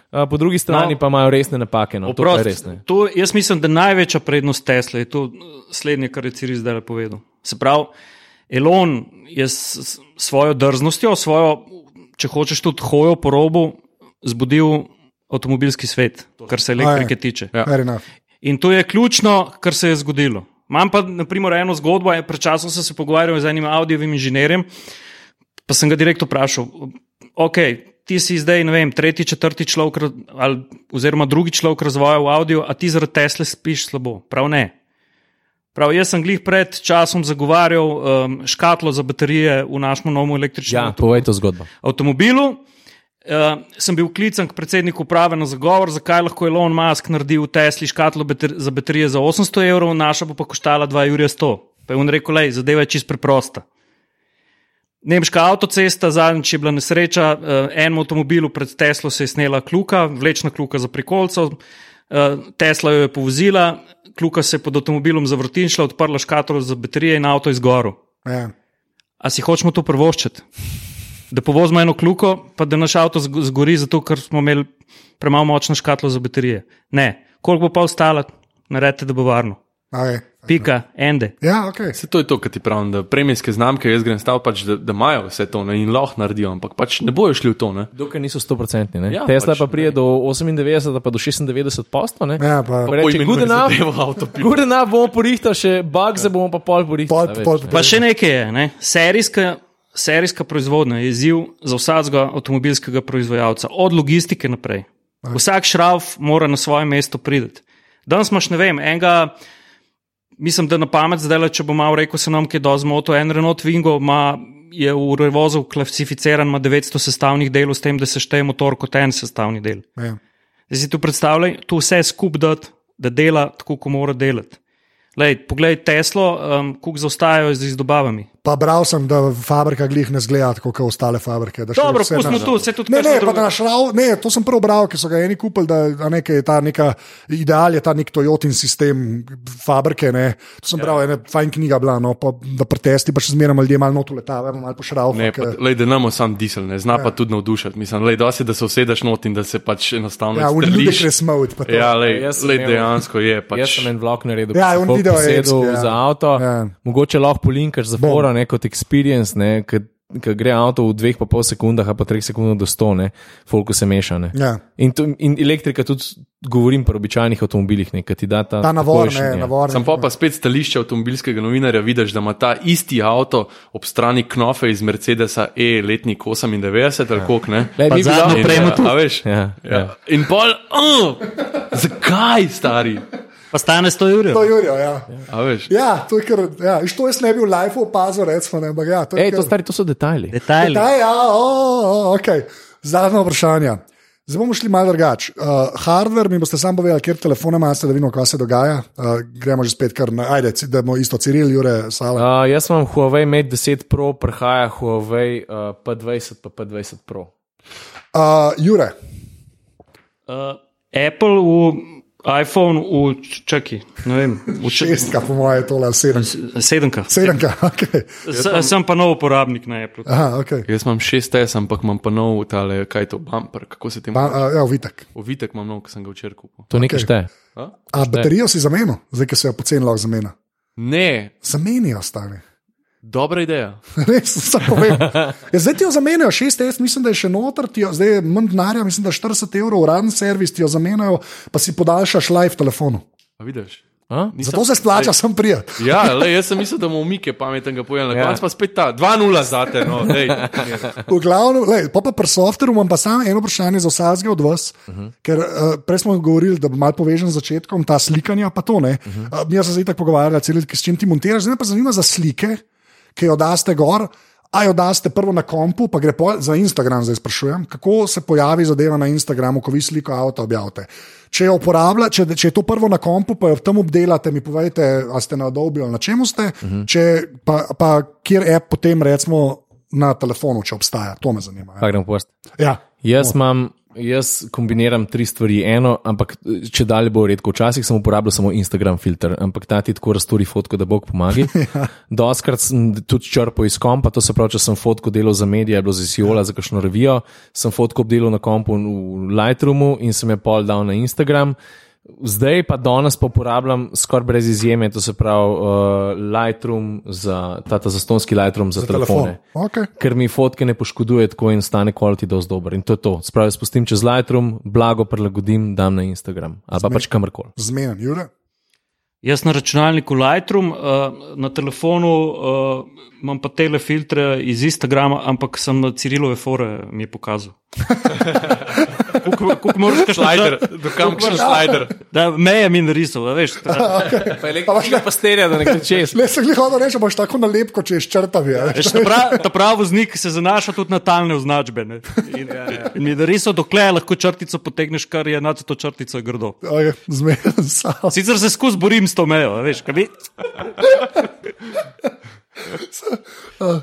Po drugi strani No. pa imajo resne napake. No, to je res, ne. to, jaz mislim, da največja prednost Tesla je to uh, slednje, kar je Ciri zdaj povedal. Se pravi, Elon je s svojo drznostjo, svojo, če hočeš tudi hojo po robu, zbudil avtomobilski svet, kar se elektrike tiče. Ja. Fair enough. In to je ključno, kar se je zgodilo. Imam pa, naprimer, eno zgodbo. Pred časom sem se pogovarjal z enim avdiovim inženirjem, pa sem ga direktno vprašal, ok, ti si zdaj, ne vem, tretji, četrti človek, ali, oziroma drugi človek razvoja v avdiu, a ti zaradi Tesla spiš slabo. Prav ne. Prav, jaz sem glih pred časom zagovarjal um, škatlo za baterije v našem novem električnem Ja, povej to zgodbo. avtomobilu. Uh, sem bil klican k predsedniku uprave na zagovor, zakaj lahko Elon Musk naredi v Tesli škatlo bater za baterije za 800 evrov, naša bo pa koštala 2 Jurja 100. Pa je on rekel, lej, zadeva je čist preprosta. Nemška avtocesta, zadnjič je bila nesreča, uh, enemu avtomobilu pred Teslo se je snela kluka, vlečna kluka za prikolcev, uh, Tesla jo je povozila, kluka se je pod avtomobilom zavrtinčila, odprla škatlo za baterije in avto je zgoril. Ja. A si hočemo to prvoščiti? Da povozimo eno kluko, pa da naš avto zg- zgori, zato ker smo imeli premalo močno škatlo za baterije. Ne, koliko bo pa ostalo, naredite, da bo varno. Okay. Pika, ende. Ja, ok. Vse to je to, kar ti pravim, da premijske znamke, jaz grem stav, pač, da, da imajo vse to ne, in lahko naredijo, ampak pač ne bojo šli v to. Ne. Dokaj niso 100%. Ja, Tesla pač pa prije do 98, pa do 96 postov. Ja, pa, Pa reče, good enough, good enough bomo porihtali, še bug se bomo pa pol Pol- porihtali. pol- a veš. Pa še nekaj je, ne? serijska serijska proizvodnja je izziv za vsakega avtomobilskega proizvajalca, od logistike naprej. Vsak šrauf mora na svoje mesto priti. Danes imaš, ne vem, enega, mislim, da na pamet zdaj, če bo malo rekel, se nam kaj dozmoto. En Renault Twingo ima, je v revozu klasificiran, ima 900 sestavnih delov, s tem, da se šteje motor kot en sestavni del. Ja. Zdaj si tu predstavljaj, tu vse skupaj da dela tako, kot mora delati. Lej, poglej Teslo, um, kako zaostajajo z izdobavami. Pa bral sem, da fabrika glih ne zgleda tako kot ostale fabrike. Dobro, vse pustimo na- tu, vse tudi Ne, ne, so pa druge- da naš rav, ne, to sem prvo bral, ki so ga eni kupili, da a ne, je ta neka ideal, je ta nek Toyotin sistem fabrike. Ne. To sem bral, ena fajn knjiga bila, no, pa, da protesti pa še zmeraj ljudje malo notu letavajo, malo pošrav. Ne, pa, lej, da nam sam diesel, ne, zna pa tudi navdušiti. Mislim, lej, dosti, da se usedeš not in da se pač enostavno Ja, v mode. pa to. Ja, lej, Jaz sem lej, dejansko je. Pač, Jaz sem en vlog naredil, Ja, on video je epski, ja. za avto. Ja. Mogoče lahko polinkaš za Bom. Ne kot experience, ne, ki gre avto v dveh pa pol sekundah, pa treh sekundah do sto, ne, folko se meša. Ne. Ja. In, to, in elektrika tudi govorim pri običajnih avtomobilih, ne, ki ti da ta. Ta navor, takojšnji, ne, ja. navor. Sam pa, pa spet stališče avtomobilskega novinarja vidiš, da ima ta isti avto ob strani knofe iz Mercedesa E letnik 98 ali koliko ne. Lej, Pa mi bi zadnjo lahko- In, premo eh, tu. a veš, Ja, ja. ja. In pol, uh, zakaj stari? Pa stane 100 ur. To je Jurijo, ja. A veš? Ja, to je kar, ja, to jaz ne bi v live opazil, recimo, ne, ampak ja, to Ej, kar- to, stari, to so detajli. Detajli. Da, ja, o, o, okay. Zadnje vprašanje. Zdaj bomo šli malo drugače. Uh, hardware, mi boste sam povedali, kjer telefone imate, da vidimo, kaj se dogaja. Uh, gremo že spet kar na, ajde, da bomo isto Ciril, Jure, Sala. Uh, jaz imam Huawei Mate 10 Pro, prihaja Huawei uh, P20 pa P20 Pro. Uh, Jure, Uh, Apple v iPhone, v čaki, ne vem, v č- šestka, po mojem, tole, sedem. sedemka. Sedemka, ok. S- Sem pa nov uporabnik na Apple. Aha, ok. Jaz imam 6S, ampak imam pa nov tale, kaj je to, bumper, kako se temu Pa, reče. ja, vitek. Ovitek imam nov, ki sem ga včeraj kupil. To nekaj Okej. šteje. A baterijo si zamenil, zdaj, ki se jo poceni lahko zamenja. Ne, Zamenijo, stane. Dobra ideja. Res, vse povem. Ja, zdaj ti jo zamenjajo, 6 S, mislim, da je še noter, ti jo, zdaj je manj denarja, mislim, da 40 evrov, uraden servis ti jo zamenjajo, pa si podaljšaš live telefonu. A vidiš? A? Nisem- Zato se splača sem prijet. Ja, le, jaz sem mislil, da bomo umike pametnega pojela, na Ja. koncu pa spet ta 2-0 zate. No, dej. V glavnem, lej, pa, pa pri softveru imam pa samo eno vprašanje za vsakega od vas, uh -huh. ker uh, prej smo govorili, da bo malo povežen z začetkom, ta slikanja, pa to ne. Uh -huh. uh, mi smo se zdaj tako pogovarjali, cel, s čim ti montiraš, zdaj pa zanima za slike, ki jo daste gor. A jo daste prvo na kompu, pa gre za Instagram, zdaj sprašujem, kako se pojavi zadeva na Instagramu, ko vi sliko avto objavite. Če če, če je to prvo na kompu, pa jo tam obdelate, mi povejte, ali ste na Adobe ali na čemu ste, uh -huh. če, pa, pa kjer app potem recimo na telefonu, če obstaja, to me zanima. Pa gremo post. Ja. Jaz imam. Jaz kombiniram tri stvari. Eno, ampak če dalje bo redko. Včasih sem uporabljal samo Instagram filter, ampak ta ti tako razturi fotko, da Bog pomaga. Ja. Doskrat sem tudi črpal iz kompa, to se pravi, če sem fotko delal za medije, je bilo za Siola, za kakšno revijo, sem fotko obdelal na kompu v Lightroomu in sem jo pol dal na Instagram. Zdaj pa danes pa uporabljam skoraj brez izjeme, to se pravi uh, Lightroom za ta, ta zastonski Lightroom za, za telefone. Telefon. Okay. Ker mi fotke ne poškoduje tako in stane kvaliteti dosti dober. In to je to. Spravi, spustim čez Lightroom, blago prilagodim, dam na Instagram ali pa pač kamorkoli. Zmeden, Jure. Jaz na računalniku Lightroom, uh, na telefonu uh, imam pa tele filtre iz Instagrama, ampak sem na Cirilove fore mi je pokazal. Kako moraš Slider, dokam še slider. Da, meje mi narisal, a veš. Pa električna pastelja, da ne gre čez. Le se hoče reči, boš tako nalepko, če je ščrtavi. a veš. Veš, ta, prav, ta pravi voznik se zanaša tudi na talne označbe. ne. In, in mi je narisal, dokler lahko črtico potegneš, kar je nad to črtico je grdo. Okay, Zmeden, sam. Sicer se skozi borim s to mejo, a veš, kaj bi. Uh.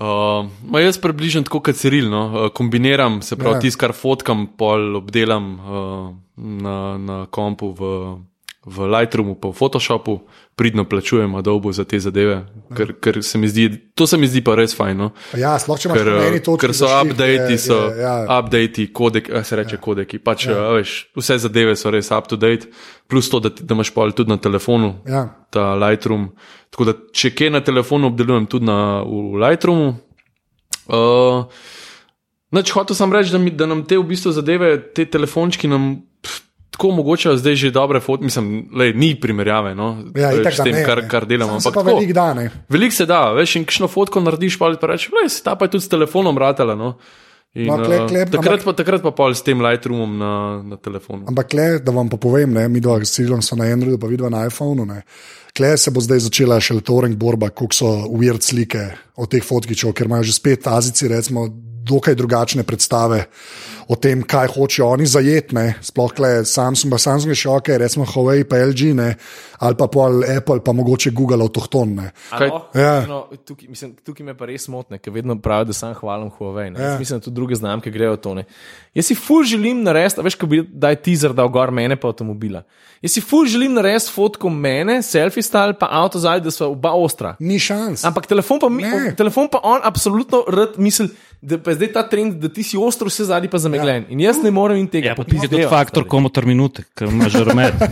Uh, jaz približno tako kot Ciril, no? uh, kombiniram, se pravi, ja. tisto, kar fotkam, pol obdelam uh, na, na kompu v, v Lightroomu, pa v Photoshopu, pridno plačujem Adobe za te zadeve, ker, ker se mi zdi, to se mi zdi pa res fajn. No? Ja, sploh če imaš Ker, eni uh, točki ker so updati, so ja. updati, kodek, eh, se reče kodeki, pač ja. veš, vse zadeve so res up to date, plus to, da, da imaš pol tudi na telefonu Ja. ta Lightroom. Tako da, če kje na telefonu obdelujem, tudi na, v Lightroomu. Uh, Nač, hotel sem reči, da, mi, da nam te v bistvu zadeve, te telefončki nam tako mogoče zdaj že dobre fotke, mislim, lej, ni primerjave no, Ja, itak, s tem, ne, kar, kar delamo. Ampak pa tako, veliko da, ne. Veliko se da, veš, in kakšno fotko narediš, pa rečeš, le, ta pa je tudi s telefonom ratela. No. In, No, kle- eh, kle- takrat, ampak- pa, takrat pa pol s tem Lightroomom na, na telefonu. Ampak, le, da vam pa povem, ne, mi dva s Cirilom so na Androidu, pa vidva na iPhonu. Ne. Kle se bo zdaj začela še torrent borba, koliko so weird slike od teh fotkičev, ker imajo že spet Azici, recimo, dokaj drugačne predstave o tem, kaj hočejo oni zajetne. Sploh le Samsung, pa Samsung je še ok, recimo Huawei, pa LG, ne, ali pa pol Apple, pa mogoče Google avtohtone. Ja. No, tukaj, mislim, tukaj me pa res motne, ker vedno pravijo, da sem hvalim Huawei. Ne. Ja. Jaz Mislim, da tudi druge znamke grejo v to. Ne. Jaz si ful želim narediti, a veš, ko bi daj teaser dal gor mene pa avtomobila. Jaz si ful želim narediti fotko mene, selfie style, pa avto zadaj, da so oba ostra. Ni šans. Ampak telefon pa, mi, telefon pa on absolutno rad misli, da pa je zdaj ta trend, da ti si ostro, vse zadnji pa zamegljen. Ja. In jaz ne morem in tega Ja, pa ti je tudi faktor stari. komotor minute, ker imaš že rumet.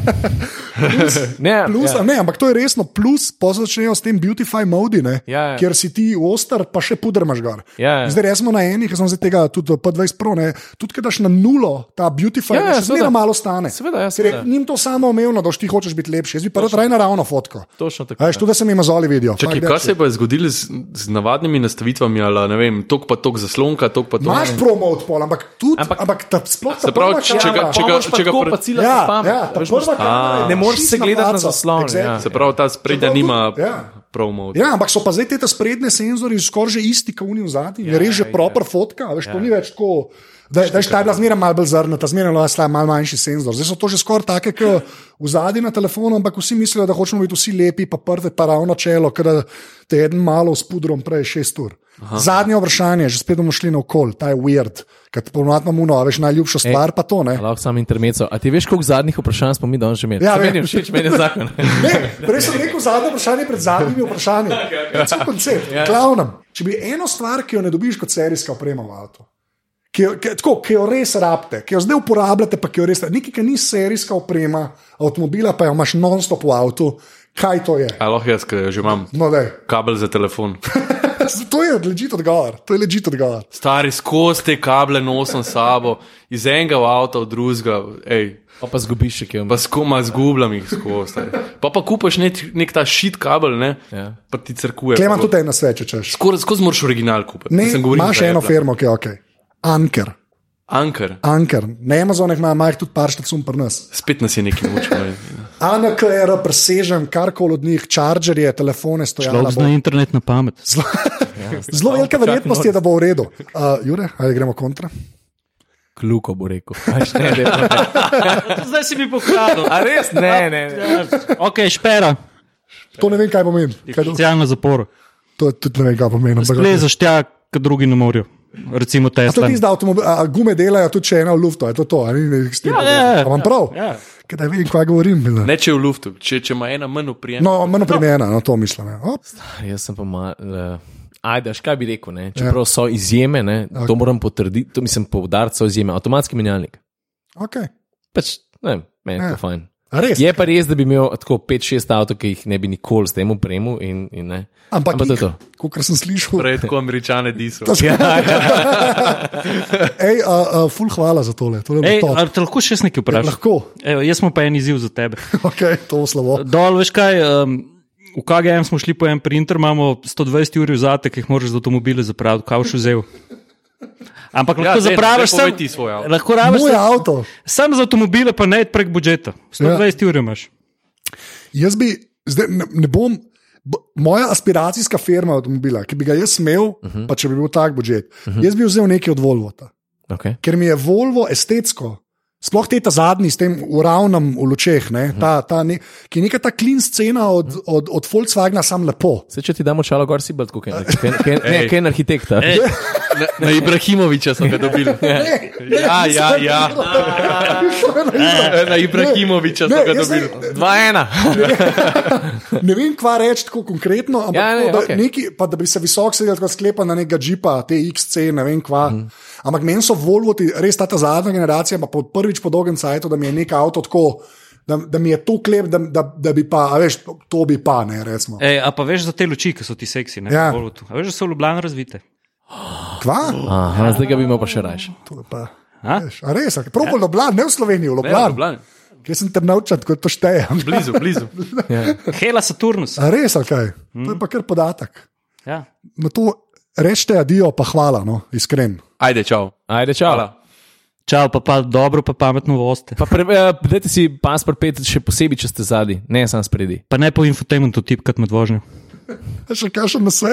Ne, Plus, ja. ja. ne, ampak to je resno, plus pa začnejo s tem beautify modi, ne, Ja, ja. kjer si ti oster, pa še puder imaš gor. Ja, ja. Zdaj smo na enih, ki smo zdaj tega tudi pa 20 pro, ne, tudi ker daš na nulo, ta beautify, Ja, ja, ja, ja, še zmeraj malo stane. Seveda, ja, Ker seveda. njim to samo omejeno, da ti hočeš biti lepši. Jaz bi pa rad raje naravno fotko. Točno tako. Veš, tudi da se mi mazoli vidijo. Čakaj, kaj that se je pa zgodilo z, z navadnimi nastavitvami, ali ne vem, tok pa tok zaslonka, tok pa tok. Imaš promo odpol, ampak tudi, ampak, Ampak- ta, sploh ta Se pravi, če- ga- če ga- če ga pa cilja Ja, ja, pamet. ja, ta prva kamera je Ne moreš se gledati na zaslon. Exactly. Ja. Se pravi, ta sprednja nima ja. promo. Ja, ampak so pa zdaj te sprednje senzorji skoraj že isti, kot v zadnji. Ja, je res že ja. proper fotka, a veš, ja. to ni več tako. Da, da je ta bila zmeraj malo bolj zrnata, zmeraj slaba, malo manjši senzor. Zdaj so to že skoraj take, kot v zadnji na telefonu, ampak vsi mislijo, da hočemo biti vsi lepi, pa prve, pa ravno čelo, ker te en malo s pudrom prej šest ur. Aha. Zadnje vprašanje, že spet bomo šli na okol, ta je weird, ker ponovadi imamo uno, a veš, najljubša stvar pa to, ne. Lahko sam intermezzo. A ti veš, koliko zadnjih vprašanj smo mi danes že imeli? Ja, meni je všeč, meni je zakon. Ne, prej sem rekel zadnje vprašanje pred zadnjimi vprašanji. To je koncept. Ja. Glavnem, če bi eno stvar, ki jo ne dobiš kot serijska oprema v avtu, ki jo, ki, tako, ki jo res rabite, ki jo zdaj uporabljate, pa ki jo res nekaj, ki ni serijska oprema avtomobila, pa jo imaš non-stop v avtu, kaj to je? Ali lahko jaz, ker že imam No, kabel za telefon. to je ležit odgovor. To je ležit odgovor. Stari skozi te kable nosim s sabo, iz enega v avto, v drugega, ej, Pa pa zgubiš še kaj. pa skoma zgubljam jih skozi. Pa pa kupaš nek, nek ta šit kabel, ne, Ja. pa ti crkuje. Klema tudi ena svet, če češ. Skozi skozi moraš original kupiti. Ne, Mislim, govorim imaš eno firmo, ki je ok. Anker. Anker, Anker. Na Amazonih ima majh tudi par štacun pri nas. spet nas je nekaj mučilo. ANKR, presežem karkoli od njih, čaržerje, telefone, stojala. Človek bo- zna internet na pamet. Zelo velika verjetnost je, da bo v redu. Uh, Jure, ali gremo kontra? Kluko bo rekel. Ne, ne, ne. Zdaj si mi pokazal. A res? Ne, ne. ne. Ok, špera, To ne vem, kaj pomeni. Socialna zapora. to tudi ne vem, kaj pomeni. ampak- Lezaš tja, kot drugi ne morajo. Recimo Tesla. ti zdaj avtomobil, a gume delajo tudi če ena v luftu, je to to, ali ne? Ja, ja, ja. Imam prav. Ja. Kaj da vem, kaj govorim. Bila. Ne če je v luftu, če, če ima ena manj uprijem. No, manj primerna, no to mislim. ja. Op, Jaz sem pa mal. Uh, Ajde, až kaj bi rekel, ne? čeprav so izjeme, ne? to moram potrditi, to mislim poudariti, so izjeme. Avtomatski menjalnik. Okay. Pač, ne, vem, meni je Ja. to fajn. A res? Je pa res, da bi imel tako 5-6 avtomobilov, ki jih ne bi nikoli s tem upremil. In, in ne. Ampak, Ampak to je to. kot sem slišal, Prej tako američane diso. to je. Ej, uh, uh, ful hvala za tole. tole je Ej, ali te lahko še nekaj vprašam? Lahko, Evo, jaz sem pa en izziv za tebe. okay, to bo slabo. Dol, veš kaj, um, v KGM smo šli po en printer, imamo 120 ur vzate, ki jih moraš za avtomobile zapraviti, kaj boš vzel. Ampak lahko zdaj- zapraviš sam, ti svoj avto. lahko rabiš sam, avto. sam za avtomobile, pa ne prek budžeta. 120 ja. ur imaš. Jaz bi, zdaj ne, ne bom. Moja aspiracijska firma avtomobila, ki bi ga jaz imel, uh -huh. pa če bi bil tak budžet, uh -huh. jaz bi vzel nekaj od Volvota. Okay. Ker mi je Volvo estetsko, sploh te ta zadnji s tem uravnom v lučeh, ne, ta, ta ne, ki je neka ta klin scena od, od, od Volkswagena, sam lepo. Se, če ti damo čalo gor, si bolj kot en arhitekt. Ej, Na, na Ibrahimoviča smo ga dobili. Ne, ne, Ja, ja, ja. videl. Na Ibrahimoviča Ne, smo ga dobili. ne- Dva ena. Ne vem, kva reči tako konkretno, ampak Ja, ne, tako, da, okej. neki, pa, da bi se visoko sedel, sklepa na nekega džipa, te XC, ne vem kva. Mhm. Mm. Ampak meni so Volvoti, res ta, ta zadnja generacija, pa po, prvič po dolgem cajtu, da mi je nek avto tako. Da, da mi je to klep, da, da, da bi pa, a veš, to, to bi pa, ne recimo. Ej, a pa veš za te luči, ki so ti seksi, ne? Ja. v Volvotu? A veš, da so v Ljubljani razvite. Kva? Aha, zdaj ga bi imel pa še raje. To je pa. A? Veš, a res, prav v Ljubljani, ne v Sloveniji, v Ne, Ljubljani. Jaz sem te naučil, kot to štejem. Blizu, blizu. Ja. Hela Saturnus. A res, ali kaj? To je pa kar podatek. Ja. Na to rečete adijo, pa hvala, no, iskren. Ajde, čau. Ajde, čau. Hvala. Čau, pa, pa dobro, pa pametno voste. Pa pre, uh, dajte si pasport pet, še posebej, če ste zadnji, ne sam spredi. Pa ne po infotainmentu tipkat med vožnjo. Še kaj na vse?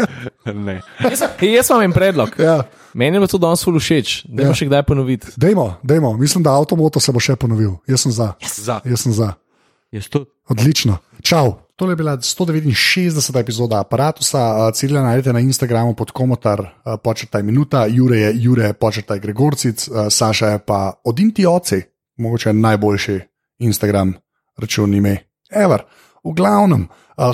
Ne. Jaz, jaz imam predlog. Ja. Meni je to danes ful všeč, da Ja. še kdaj ponoviti. Dajmo, dajmo. Mislim, da avtomoto se bo še ponovil. Jaz sem za. Za. Jaz sem za. Jaz tudi. Odlično. Čau. Tole je bila 169. epizoda aparata. Cilje najdete na Instagramu pod komentar, počrtaj minuta, Jure je Jure, počrtaj Gregorcic, Saša je pa odinti oci, mogoče najboljši Instagram račun ime. Ever. V glavnem,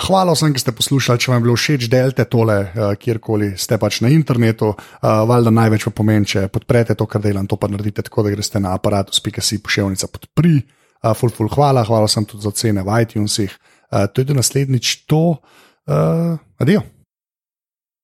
hvala vsem, ki ste poslušali. Če vam je bilo všeč, delite tole, kjerkoli ste pač na internetu. Valjda največ pa pomeni, če podprete to, kar delam, to pa naredite tako, da greste na aparatus.si pošiljnica podpri. Uh, ful, ful, hvala, hvala sem tudi za ocene v iTunesih. Uh, to je do naslednjič to. Uh, adijo.